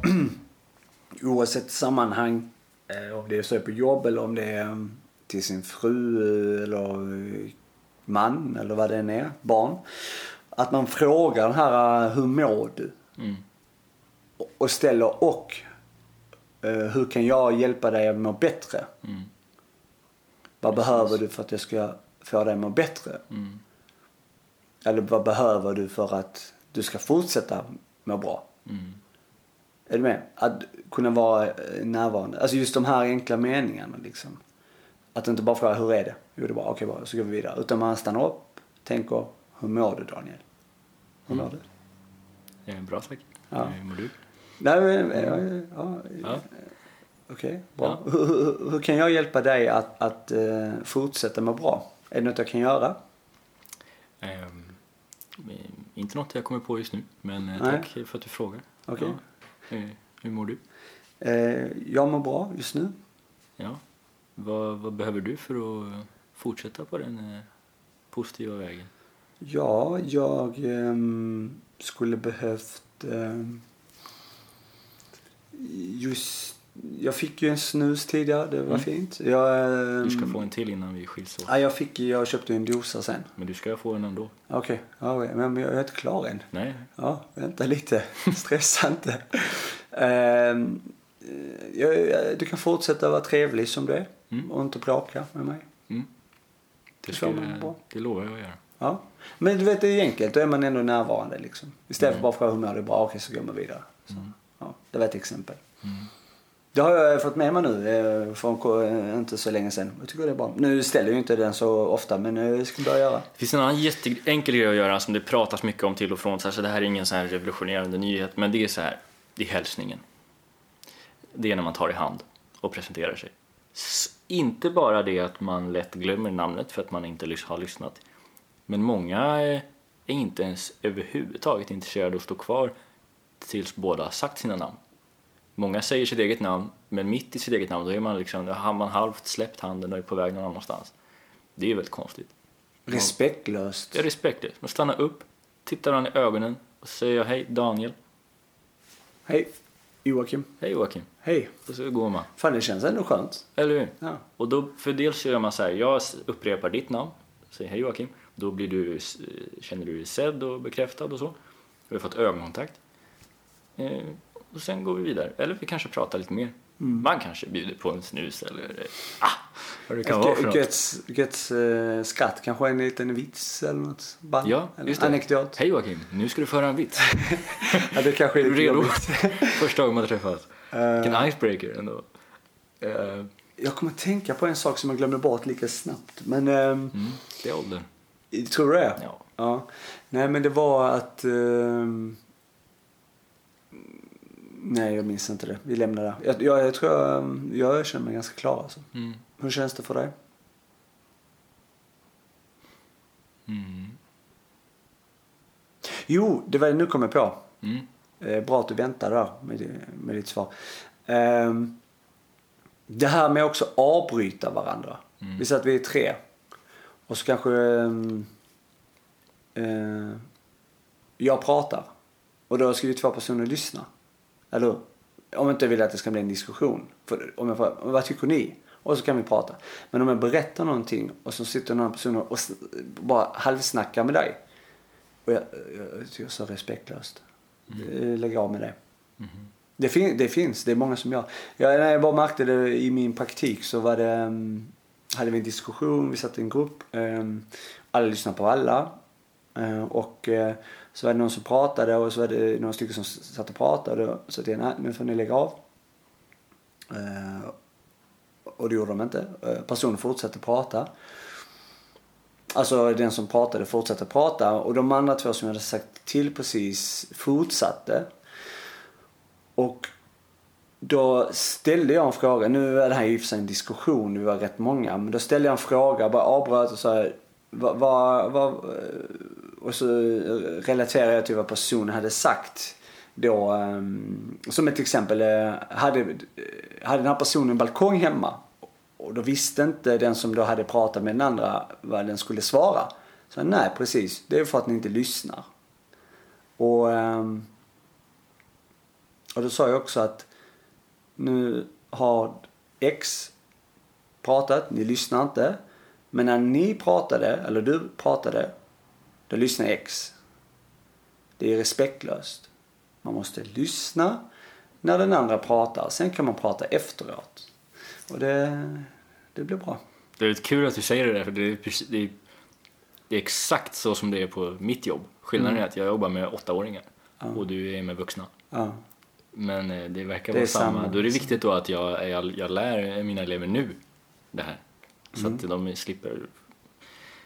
(clears throat) oavsett sammanhang, eh, om det är så på jobb eller om det är eh, till sin fru eh, eller eh, man eller vad det än är, barn. Att man frågar den här, eh, hur mår du? Mm. Och- ställer och, eh, hur kan jag hjälpa dig att må bättre? Mm. Vad behöver du för att jag ska få dig att må bättre? Mm. Eller vad behöver du för att du ska fortsätta må bra? Mm. Är du med? Att kunna vara eh, närvarande. Alltså just de här enkla meningarna liksom. Att inte bara fråga hur är det? Jo det är bra, okej bra, så går vi vidare. Utan man stannar upp, tänker hur mår du Daniel? Mår du? Eh, Bra tack. Ja. Eh, Hur mår du? Nej, men, ja, ja, Ja. Okej, bra. Hur, hur, hur kan jag hjälpa dig att, att eh, fortsätta må bra? Är det något jag kan göra? Eh, inte något jag kommer på just nu, men eh, Nej. tack för att du frågar. Okej. Ja. Eh, hur mår du? Eh, jag mår bra just nu. Ja. Vad, vad behöver du för att eh, fortsätta på den eh, positiva vägen? Ja, jag ehm, skulle behövt ehm, just jag fick ju en snus tidigare, det var Mm. fint. Jag, ehm, Du ska få en till innan vi skiljs åt. Ja, jag fick jag köpte en dosa sen. Men du ska få en ändå. Okej, ja, men jag är inte klar än. Nej. Ja, vänta lite. (laughs) Stressa inte. Du kan fortsätta vara trevlig som du är Mm. och inte bråka med mig. Mm. Det, Det ska, bra. det lovar jag att göra. Ja. Men du vet, det är enkelt. Då är man ändå närvarande liksom. Istället för Mm. bara fråga hur mår du? Bra, okej så går man vidare. Så, Mm. ja, det var ett exempel. Mm. Det har jag fått med mig nu eh, från ko- eh, inte så länge sedan. Jag tycker det är bra. Nu ställer jag inte den så ofta men eh, jag ska börja göra. Det finns en annan jätteenkel grej att göra som det pratas mycket om till och från. Så det här är ingen så här revolutionerande nyhet, men det är så här. Det är hälsningen. Det är när man tar i hand och presenterar sig. S- inte bara det att man lätt glömmer namnet för att man inte har lyssnat. Men många är inte ens överhuvudtaget intresserade av att stå kvar tills båda har sagt sina namn. Många säger sitt eget namn, men mitt i sitt eget namn då är man liksom, då har man halvt släppt handen och är på väg någon annanstans. Det är ju väldigt konstigt. Respektlöst. Är respektlöst. Man stannar upp, tittar varandra i ögonen och säger hej Daniel, Hej, Joakim. hej Joakim. Hej. Och så går man. Fan det känns ändå skönt. Eller hur? Ja. Och då, för dels så gör man så här, jag upprepar ditt namn, säger hej Joakim. Då blir du, känner du dig sedd och bekräftad och så. Vi har fått ögonkontakt. Eh, och sen går vi vidare. Eller vi kanske pratar lite mer. Mm. Man kanske bjuder på en snus eller eh, ah, vad det kan vara för något. Götts eh, skratt, kanske en liten vits eller något. Band, Ja, eller just det. Anekdot. Hej Joakim, nu ska du föra en vits. (laughs) Ja, det kanske är lite redo? (laughs) Första gången man träffas. Eh, Vilken icebreaker ändå. Eh, jag kommer att tänka på en sak som jag glömde bort lika snabbt. Men ehm, mm, det är åldern. Tror du det? Ja. Ja. Nej, men det var att... ehm, nej, jag minns inte det. Vi lämnar det. Jag, jag, jag tror jag, jag känner mig ganska klar alltså. Mm. Hur känns det för dig? Mm. Jo, det var nu kom jag på. Mm. Eh, bra att du väntade där med, med ditt svar. Ehm, det här med också avbryta varandra. Mm. Vi säger att vi är tre. Och så kanske ehm, eh, jag pratar. Och då ska ju två personer lyssna. Eller? Om jag inte vill att det ska bli en diskussion. För om jag frågar, vad tycker ni? Och så kan vi prata. Men om jag berättar någonting och så sitter några personer och bara halvsnackar med dig. Och jag, jag tycker så respektlöst. Mm. Lägg av med det. Mhm. Det, fin- det finns, det är många som gör. Jag, när jag bara märkte det i min praktik så var det, um, hade vi en diskussion, vi satt i en grupp. Ehm, alla lyssnade på alla. Uh, och eh, så var det någon som pratade och så var det några stycken som satt och pratade. Och så sa jag, nej, nu får ni lägga av. Ehm, och det gjorde de inte. Eh, personen fortsatte prata. Alltså den som pratade fortsatte prata och de andra två som jag hade sagt till precis fortsatte. Och då ställde jag en fråga. Nu är det här i och för sig en diskussion, vi var rätt många. Men då ställde jag en fråga, bara avbröt och sa vad, vad, vad, eh, och så relaterade jag till vad personen hade sagt. Då, eh, som ett exempel, eh, hade, hade den här personen en balkong hemma och då visste inte den som då hade pratat med den andra vad den skulle svara. Så nej precis, det är för att ni inte lyssnar. Och, och då sa jag också att nu har X pratat, ni lyssnar inte. Men när ni pratade, eller du pratade, då lyssnar X. Det är respektlöst. Man måste lyssna när den andra pratar. Sen kan man prata efteråt. Och det, det blir bra. Det är kul att du säger det där, för det är, det är, det är exakt så som det är på mitt jobb. Skillnaden mm. är att jag jobbar med åttaåringar ja. och du är med vuxna. Ja. Men eh, det verkar det vara samma. samma. Då är det viktigt då att jag, jag, jag lär mina elever nu det här. Så mm. att de slipper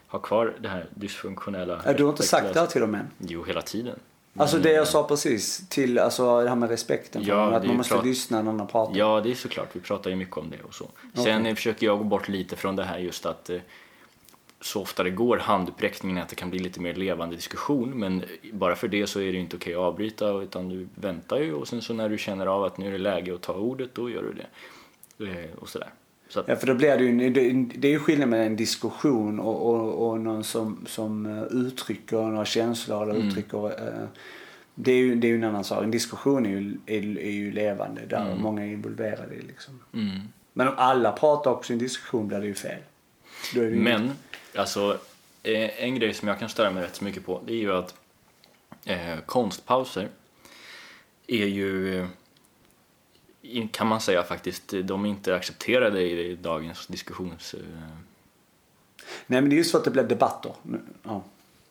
ha kvar det här dysfunktionella. Ja, du har inte sagt det här till dem än? Jo, hela tiden. Alltså det jag sa precis, till alltså det här med respekten för ja, att man måste lyssna när man pratar. Ja, det är såklart. Vi pratar ju mycket om det och så. Okay. Sen försöker jag gå bort lite från det här just att eh, så ofta det går handuppräckningen att det kan bli lite mer levande diskussion men bara för det så är det inte okej att avbryta utan du väntar ju och sen så när du känner av att nu är det läge att ta ordet då gör du det. Eh, och sådär. Så att... Ja för då blir det ju, det är ju skillnad mellan en diskussion och, och, och någon som, som eh, uttrycker några känslor eller mm. uttrycker eh, det är, ju, det är ju en annan sak. En diskussion är ju, är, är ju levande där mm. många är involverade liksom. Mm. Men om alla pratar också i en diskussion blir det ju fel. Det Men, inte... alltså eh, en grej som jag kan störa mig rätt så mycket på det är ju att eh, konstpauser är ju kan man säga faktiskt, de är inte accepterade i dagens diskussions... Eh, Nej men det är just för att det blev debatter. Ja.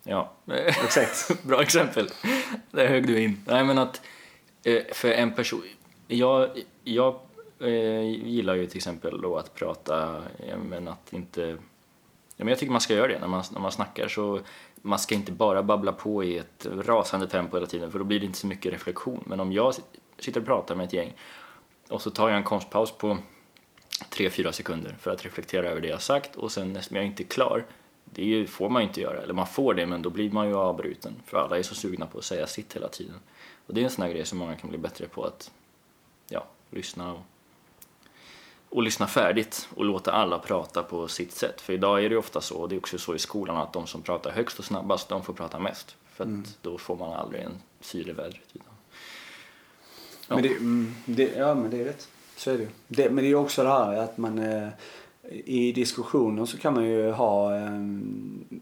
Ja, (laughs) exakt. Bra exempel. Där högg du in. Nej men att eh, för en person, jag, jag eh, gillar ju till exempel då att prata, men att inte, ja, men jag tycker man ska göra det när man, när man snackar så man ska inte bara babbla på i ett rasande tempo hela tiden för då blir det inte så mycket reflektion. Men om jag sitter och pratar med ett gäng och så tar jag en konstpaus på 3-4 sekunder för att reflektera över det jag sagt och sen när jag inte är klar, det får man ju inte göra, eller man får det men då blir man ju avbruten för alla är så sugna på att säga sitt hela tiden. Och det är en sån här grej som många kan bli bättre på att ja, lyssna och, och lyssna färdigt och låta alla prata på sitt sätt. För idag är det ju ofta så, och det är också så i skolan, att de som pratar högst och snabbast, de får prata mest. För att mm. då får man aldrig en syre i vädret. Ja. Men det, mm, det, ja, men det är rätt. Så är det det, Men det är också det här att man eh, i diskussioner så kan man ju ha eh,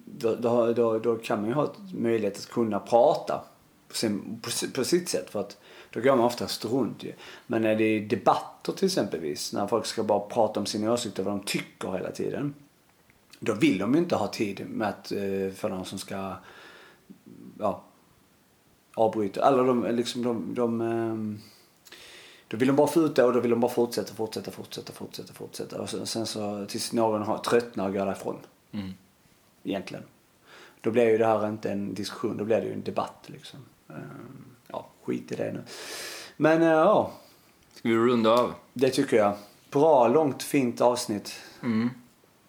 då, då, då, då, kan man ju ha möjlighet att kunna prata sin, på, på sitt sätt. För att då går man oftast runt ju. Men när det är debatter till exempelvis, när folk ska bara prata om sina åsikter, vad de tycker hela tiden. Då vill de ju inte ha tid med att, eh, för någon som ska ja, avbryta. Eller de, liksom de, de, de då vill de bara få ut det och då vill de bara fortsätta, fortsätta, fortsätta, fortsätta, fortsätta. Och sen, sen så tills någon har tröttnar och går därifrån. Mm. Egentligen. Då blir ju det här inte en diskussion, då blir det ju en debatt liksom. Ehm, ja, skit i det nu. Men eh, ja. Ska vi runda av? Det tycker jag. Bra, långt, fint avsnitt. Mm.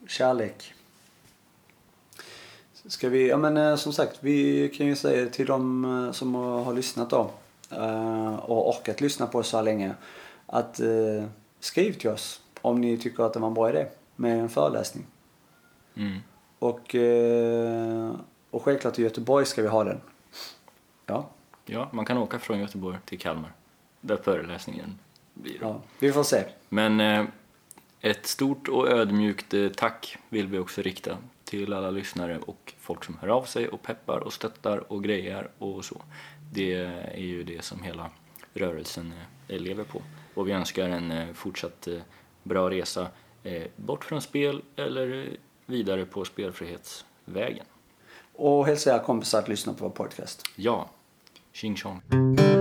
Kärlek. Ska vi, ja men eh, som sagt, vi kan ju säga till de eh, som har lyssnat då och orkat lyssna på oss så här länge. Att skriv till oss om ni tycker att det var en bra idé med en föreläsning. Mm. Och, och självklart i Göteborg ska vi ha den. Ja. Ja, man kan åka från Göteborg till Kalmar. Där föreläsningen blir. Ja, vi får se. Men ett stort och ödmjukt tack vill vi också rikta till alla lyssnare och folk som hör av sig och peppar och stöttar och grejer och så det är ju det som hela rörelsen eh, lever på. Och vi önskar en eh, fortsatt eh, bra resa bort från spel eller vidare på spelfrihetsvägen. Och hälsa era kompisar att lyssna på vår podcast. Ja. 心胸。